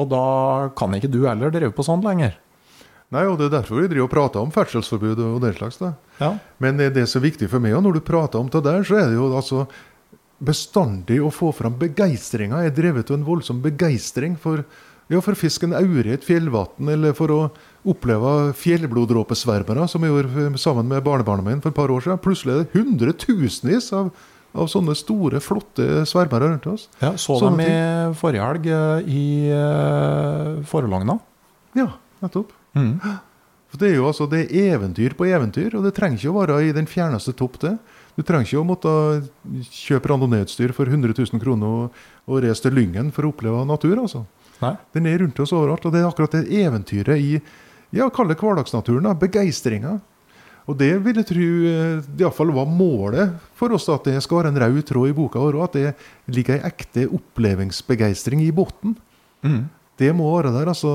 Og da kan ikke du heller drive på sånn lenger. Nei, og Det er derfor vi driver og prater om ferdselsforbud og den slags. Ja. Men det det som er viktig for meg, og når du prater om det der, så er det jo altså bestandig å få fram begeistringa. Jeg er drevet av en voldsom begeistring for, ja, for fisken aure i et fjellvann, eller for å oppleve fjellbloddråpesvermere, som jeg gjorde eh, sammen med barnebarnet mitt for et par år siden. Plutselig er det hundretusenvis av, av sånne store, flotte svermere rundt oss. Ja, så Sånne dem i forrige helg eh, i uh, Forlogna. Ja, nettopp. For Det er jo altså, det er eventyr på eventyr, og det trenger ikke å være i den fjerneste topp. det. Du trenger ikke å måtte kjøpe randonee-utstyr for 100 000 kroner og, og reise til Lyngen for å oppleve natur. altså. Nei. Den er rundt oss overalt, og det er akkurat det eventyret i ja, kalle hverdagsnaturen. da, Begeistringa. Og det vil jeg tro eh, iallfall var målet for oss, at det skal være en rød tråd i boka vår, og at det ligger ei ekte opplevingsbegeistring i bunnen. Det må være der, altså.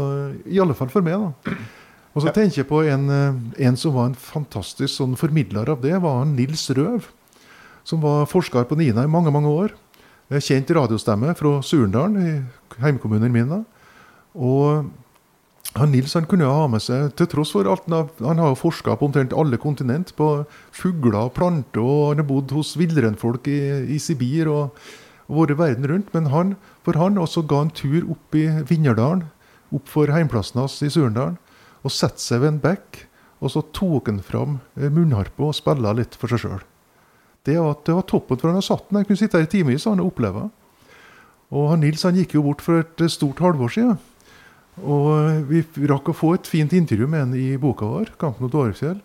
I alle fall for meg, da. Og så tenker jeg på en, eh, en som var en fantastisk sånn formidler av det, var Nils Røv. Som var forsker på NINA i mange, mange år. Eh, Kjent radiostemme fra Surndalen, i heimkommunen min. da. Og han Nils han kunne ha med seg, til tross for alt Han har, forska på omtrent alle kontinent, på fugler og planter, og han har bodd hos villreinfolk i, i Sibir og, og vært verden rundt. Men han, for han også ga en tur opp i Vinderdalen, opp for heimplassen hans i Surendalen, og satte seg ved en bekk. Og så tok han fram eh, munnharpa og spilla litt for seg sjøl. Det, det var toppen, for han har satt den. Jeg kunne sitte her i timevis og han oppleve. Og han Nils han gikk jo bort for et eh, stort halvår siden. Og eh, vi rakk å få et fint intervju med han i boka vår, 'Kampen mot Årefjell'.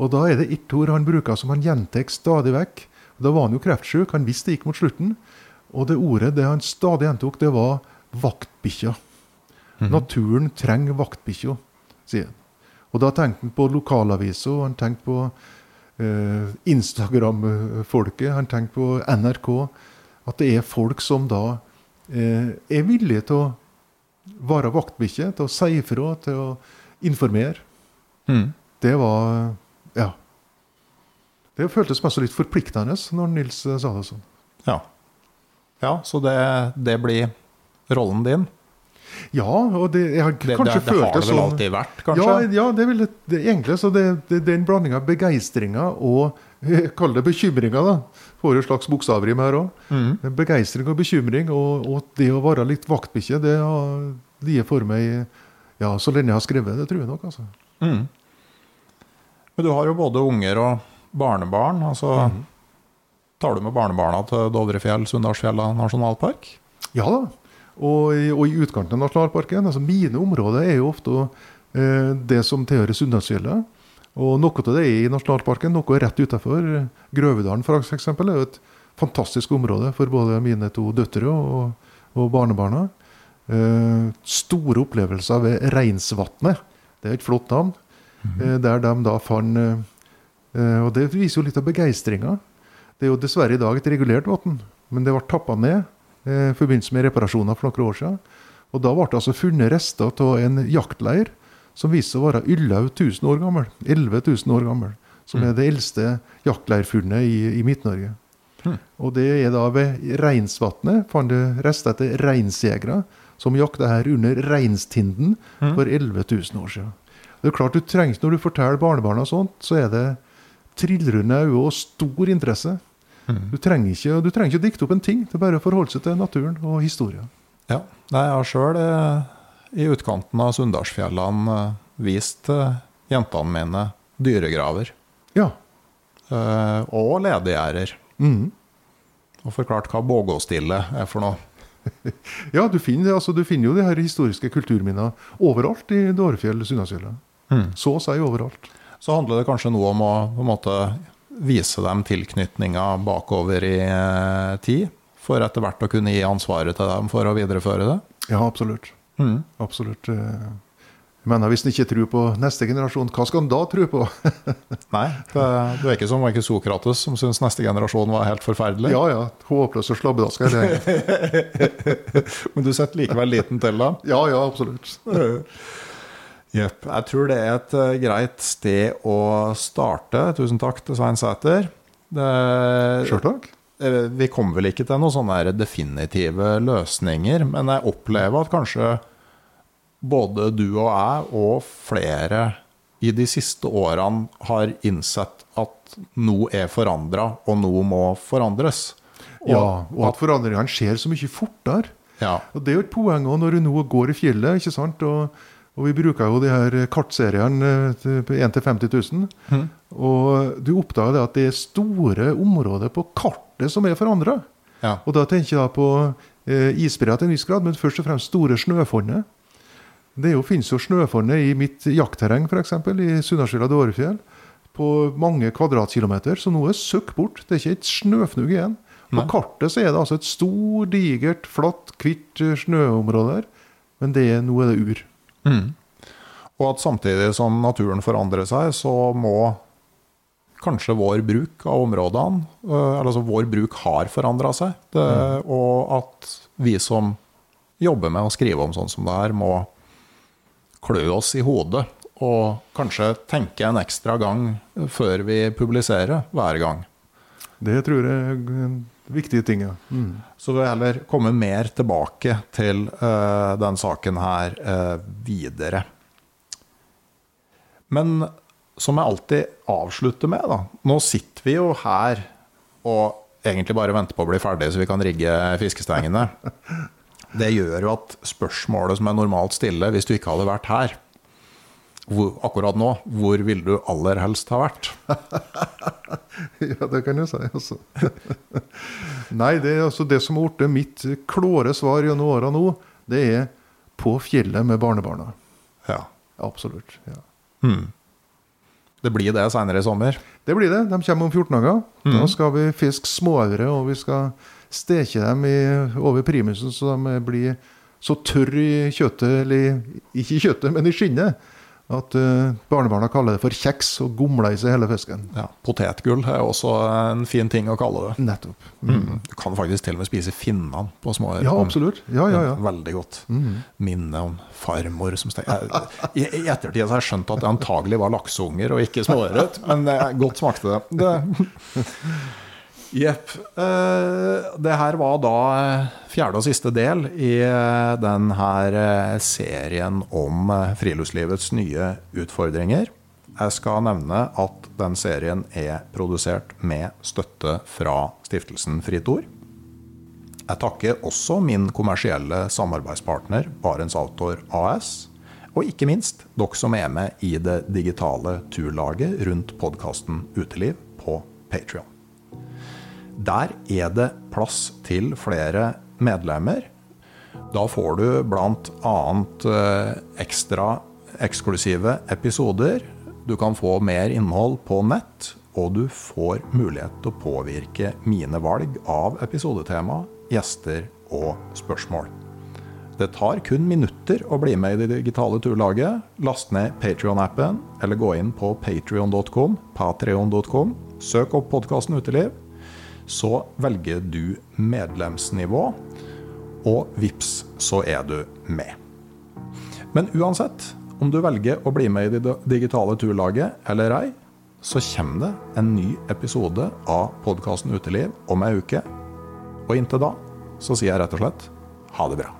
Og da er det ett ord han bruker som han gjentar stadig vekk. Da var han jo kreftsjuk, han visste det gikk mot slutten. Og det ordet det han stadig gjentok, det var 'vaktbikkja'. Naturen trenger vaktbikkja, sier han. Og da tenkte han på lokalaviser, og han tenkte på eh, Instagram-folket, han tenkte på NRK. At det er folk som da eh, er villige til å være vaktbikkje, til å si ifra, til å informere. Mm. Det var Ja. Det føltes mest litt forpliktende når Nils eh, sa det sånn. Ja. ja, så det, det blir rollen din. Ja, og det, jeg har Det, kanskje det, det følt har det det vel sånn alltid vært, kanskje? Ja, ja, det er det, egentlig så det, det, det er en blanding av begeistringa og eh, Kall det bekymringa, da. Får jo slags bokstavrim her òg. Mm. Begeistring og bekymring, og, og det å være litt vaktbikkje, det har ligget for meg ja, så lenge jeg har skrevet. Det tror jeg nok, altså. Mm. Men du har jo både unger og barnebarn. altså Tar du med barnebarna til Dovrefjell, Sunndalsfjella nasjonalpark? Ja da. Og, i- og i utkanten av nasjonalparken. altså Mine områder er jo ofte eh, det som tilhører Sunndalsfjellet. Og noe av det er i nasjonalparken, noe er rett utafor. Grøvedalen for eksempel, er jo et fantastisk område for både mine to døtre og, og barnebarna. Eh, store opplevelser ved Reinsvatnet. Det er et flott navn. eh, der de da fant eh, eh, Og det viser jo litt av begeistringa. Det er jo dessverre i dag et regulert vann, men det ble tappa ned eh, i forbindelse med reparasjoner for noen år siden. Og da ble det altså funnet rester av en jaktleir som viste seg å være 11 000 år gammel. 11 000 år gammel. Som er det eldste jaktleirfunnet i, i Midt-Norge. Og det er da ved Reinsvatnet fant det rester etter reinsjegere som jakta her under reinstinden for 11 000 år siden. Det er klart du trenger, Når du forteller barnebarna sånt, så er det trillrunde øyne og stor interesse. Du trenger, ikke, du trenger ikke dikte opp en ting. Det er bare å forholde seg til naturen og historien. Ja. Nei, jeg har sjøl i utkanten av Sunndalsfjellene eh, vist jentene mine dyregraver. Ja. eh, og ledegjerder. Mm. Og forklart hva bågåstille er for noe. Ja, du finner, altså, du finner jo de her historiske kulturminnene overalt i Dårefjell, Sunndalsfjellet. Så å si overalt. Så handler det kanskje noe om å måte vise dem tilknytninga bakover i eh, tid, for etter hvert å kunne gi ansvaret til dem for å videreføre det. Ja, absolutt. Mm. Absolutt. Men Jeg mener, Hvis en ikke tror på neste generasjon, hva skal en da tro på? Nei, det, du er ikke som ikke Sokrates, som syns neste generasjon var helt forferdelig. Ja ja, Håpløse slabbedasker. Men du setter likevel liten til dem. Ja ja, absolutt. Jepp. Jeg tror det er et eh, greit sted å starte. Tusen takk til Svein Sæter. Det- Sjøl takk. Eh, Vi kommer vel ikke til noen sånne definitive løsninger, men jeg opplever at kanskje både du og jeg og flere i de siste årene har innsett at noe er forandra, og noe må forandres. Ja, og at forandringene skjer så mye fortere. Ja. Og Det er jo et poeng også når du nå går i fjellet, ikke sant? Og, og vi bruker jo de her kartseriene på 1 til 50 000. Og du oppdager det at det er store områder på kartet som er forandra. Ja. Og da tenker jeg da på eh, isbreer til en viss grad, men først og fremst store snøfonnet. Det jo, finnes jo snøfonnet i mitt jaktterreng, f.eks. i Sunndalsfjella Dårefjell. På mange kvadratkilometer, Så nå er søkk bort. Det er ikke et snøfnugg igjen. På kartet så er det altså et stor, digert, flatt, hvitt eh, snøområde der. Men det nå er det ur. Mm. Og at samtidig som naturen forandrer seg, så må kanskje vår bruk av områdene eh, Eller altså vår bruk har forandra seg. Det, Og at vi som jobber med å skrive om sånn som det her, må klø oss i hodet. Og kanskje tenke en ekstra gang før vi publiserer hver gang. Det tror jeg er en viktig ting, ja. Mm. Så vi heller komme mer tilbake til uh, den saken her uh, videre. Men som jeg alltid avslutter med, da Nå sitter vi jo her og egentlig bare venter på å bli ferdig, så vi kan rigge fiskestengene. Det gjør jo at spørsmålet som jeg normalt stiller hvis du ikke hadde vært her hvor, akkurat nå, hvor ville du aller helst ha vært? Ja, det kan du si. Altså. Nei, det, er altså det som har blitt mitt klåre svar gjennom åra nå, det er på fjellet med barnebarna. Ja. Absolutt. ja. Hmm. Det blir det seinere i sommer. Det blir det. De kommer om 14 dager. Mm. Da skal vi fiske småaure, og vi skal steke dem i, over primusen så de blir så tørre i kjøttet, eller ikke i kjøttet, men i skinnet, at uh, barnebarna kaller det for kjeks og gomler i seg hele fisken. Ja, Potetgull er også en fin ting å kalle det. Nettopp. Mm. Du kan faktisk til og med spise finnene på små Ja, absolutt. Ja, ja, ja. Veldig godt. Mm. Minne om farmor som steker I, I ettertid har jeg skjønt at det antagelig var lakseunger og ikke småørret, men er godt smakte det. det. Jepp. Eh, det her var da eh, fjerde og siste del i denne eh, serien om friluftslivets nye utfordringer. Jeg skal nevne at den serien er produsert med støtte fra stiftelsen Fritt Ord. Jeg takker også min kommersielle samarbeidspartner Barents Outdoor AS. Og ikke minst dere som er med i det digitale turlaget rundt podkasten Uteliv på Patrion. Der er det plass til flere medlemmer. Da får du bl.a. Eh, ekstra eksklusive episoder. Du kan få mer innhold på nett, og du får mulighet til å påvirke mine valg av episodetema, gjester og spørsmål. Det tar kun minutter å bli med i det digitale turlaget. Last ned Patrion-appen, eller gå inn på patrion.com, patreon.com. Søk opp podkasten Uteliv. Så velger du medlemsnivå, og vips, så er du med. Men uansett, om du velger å bli med i det digitale turlaget eller ei, så kommer det en ny episode av podkasten Uteliv om ei uke. Og inntil da så sier jeg rett og slett ha det bra.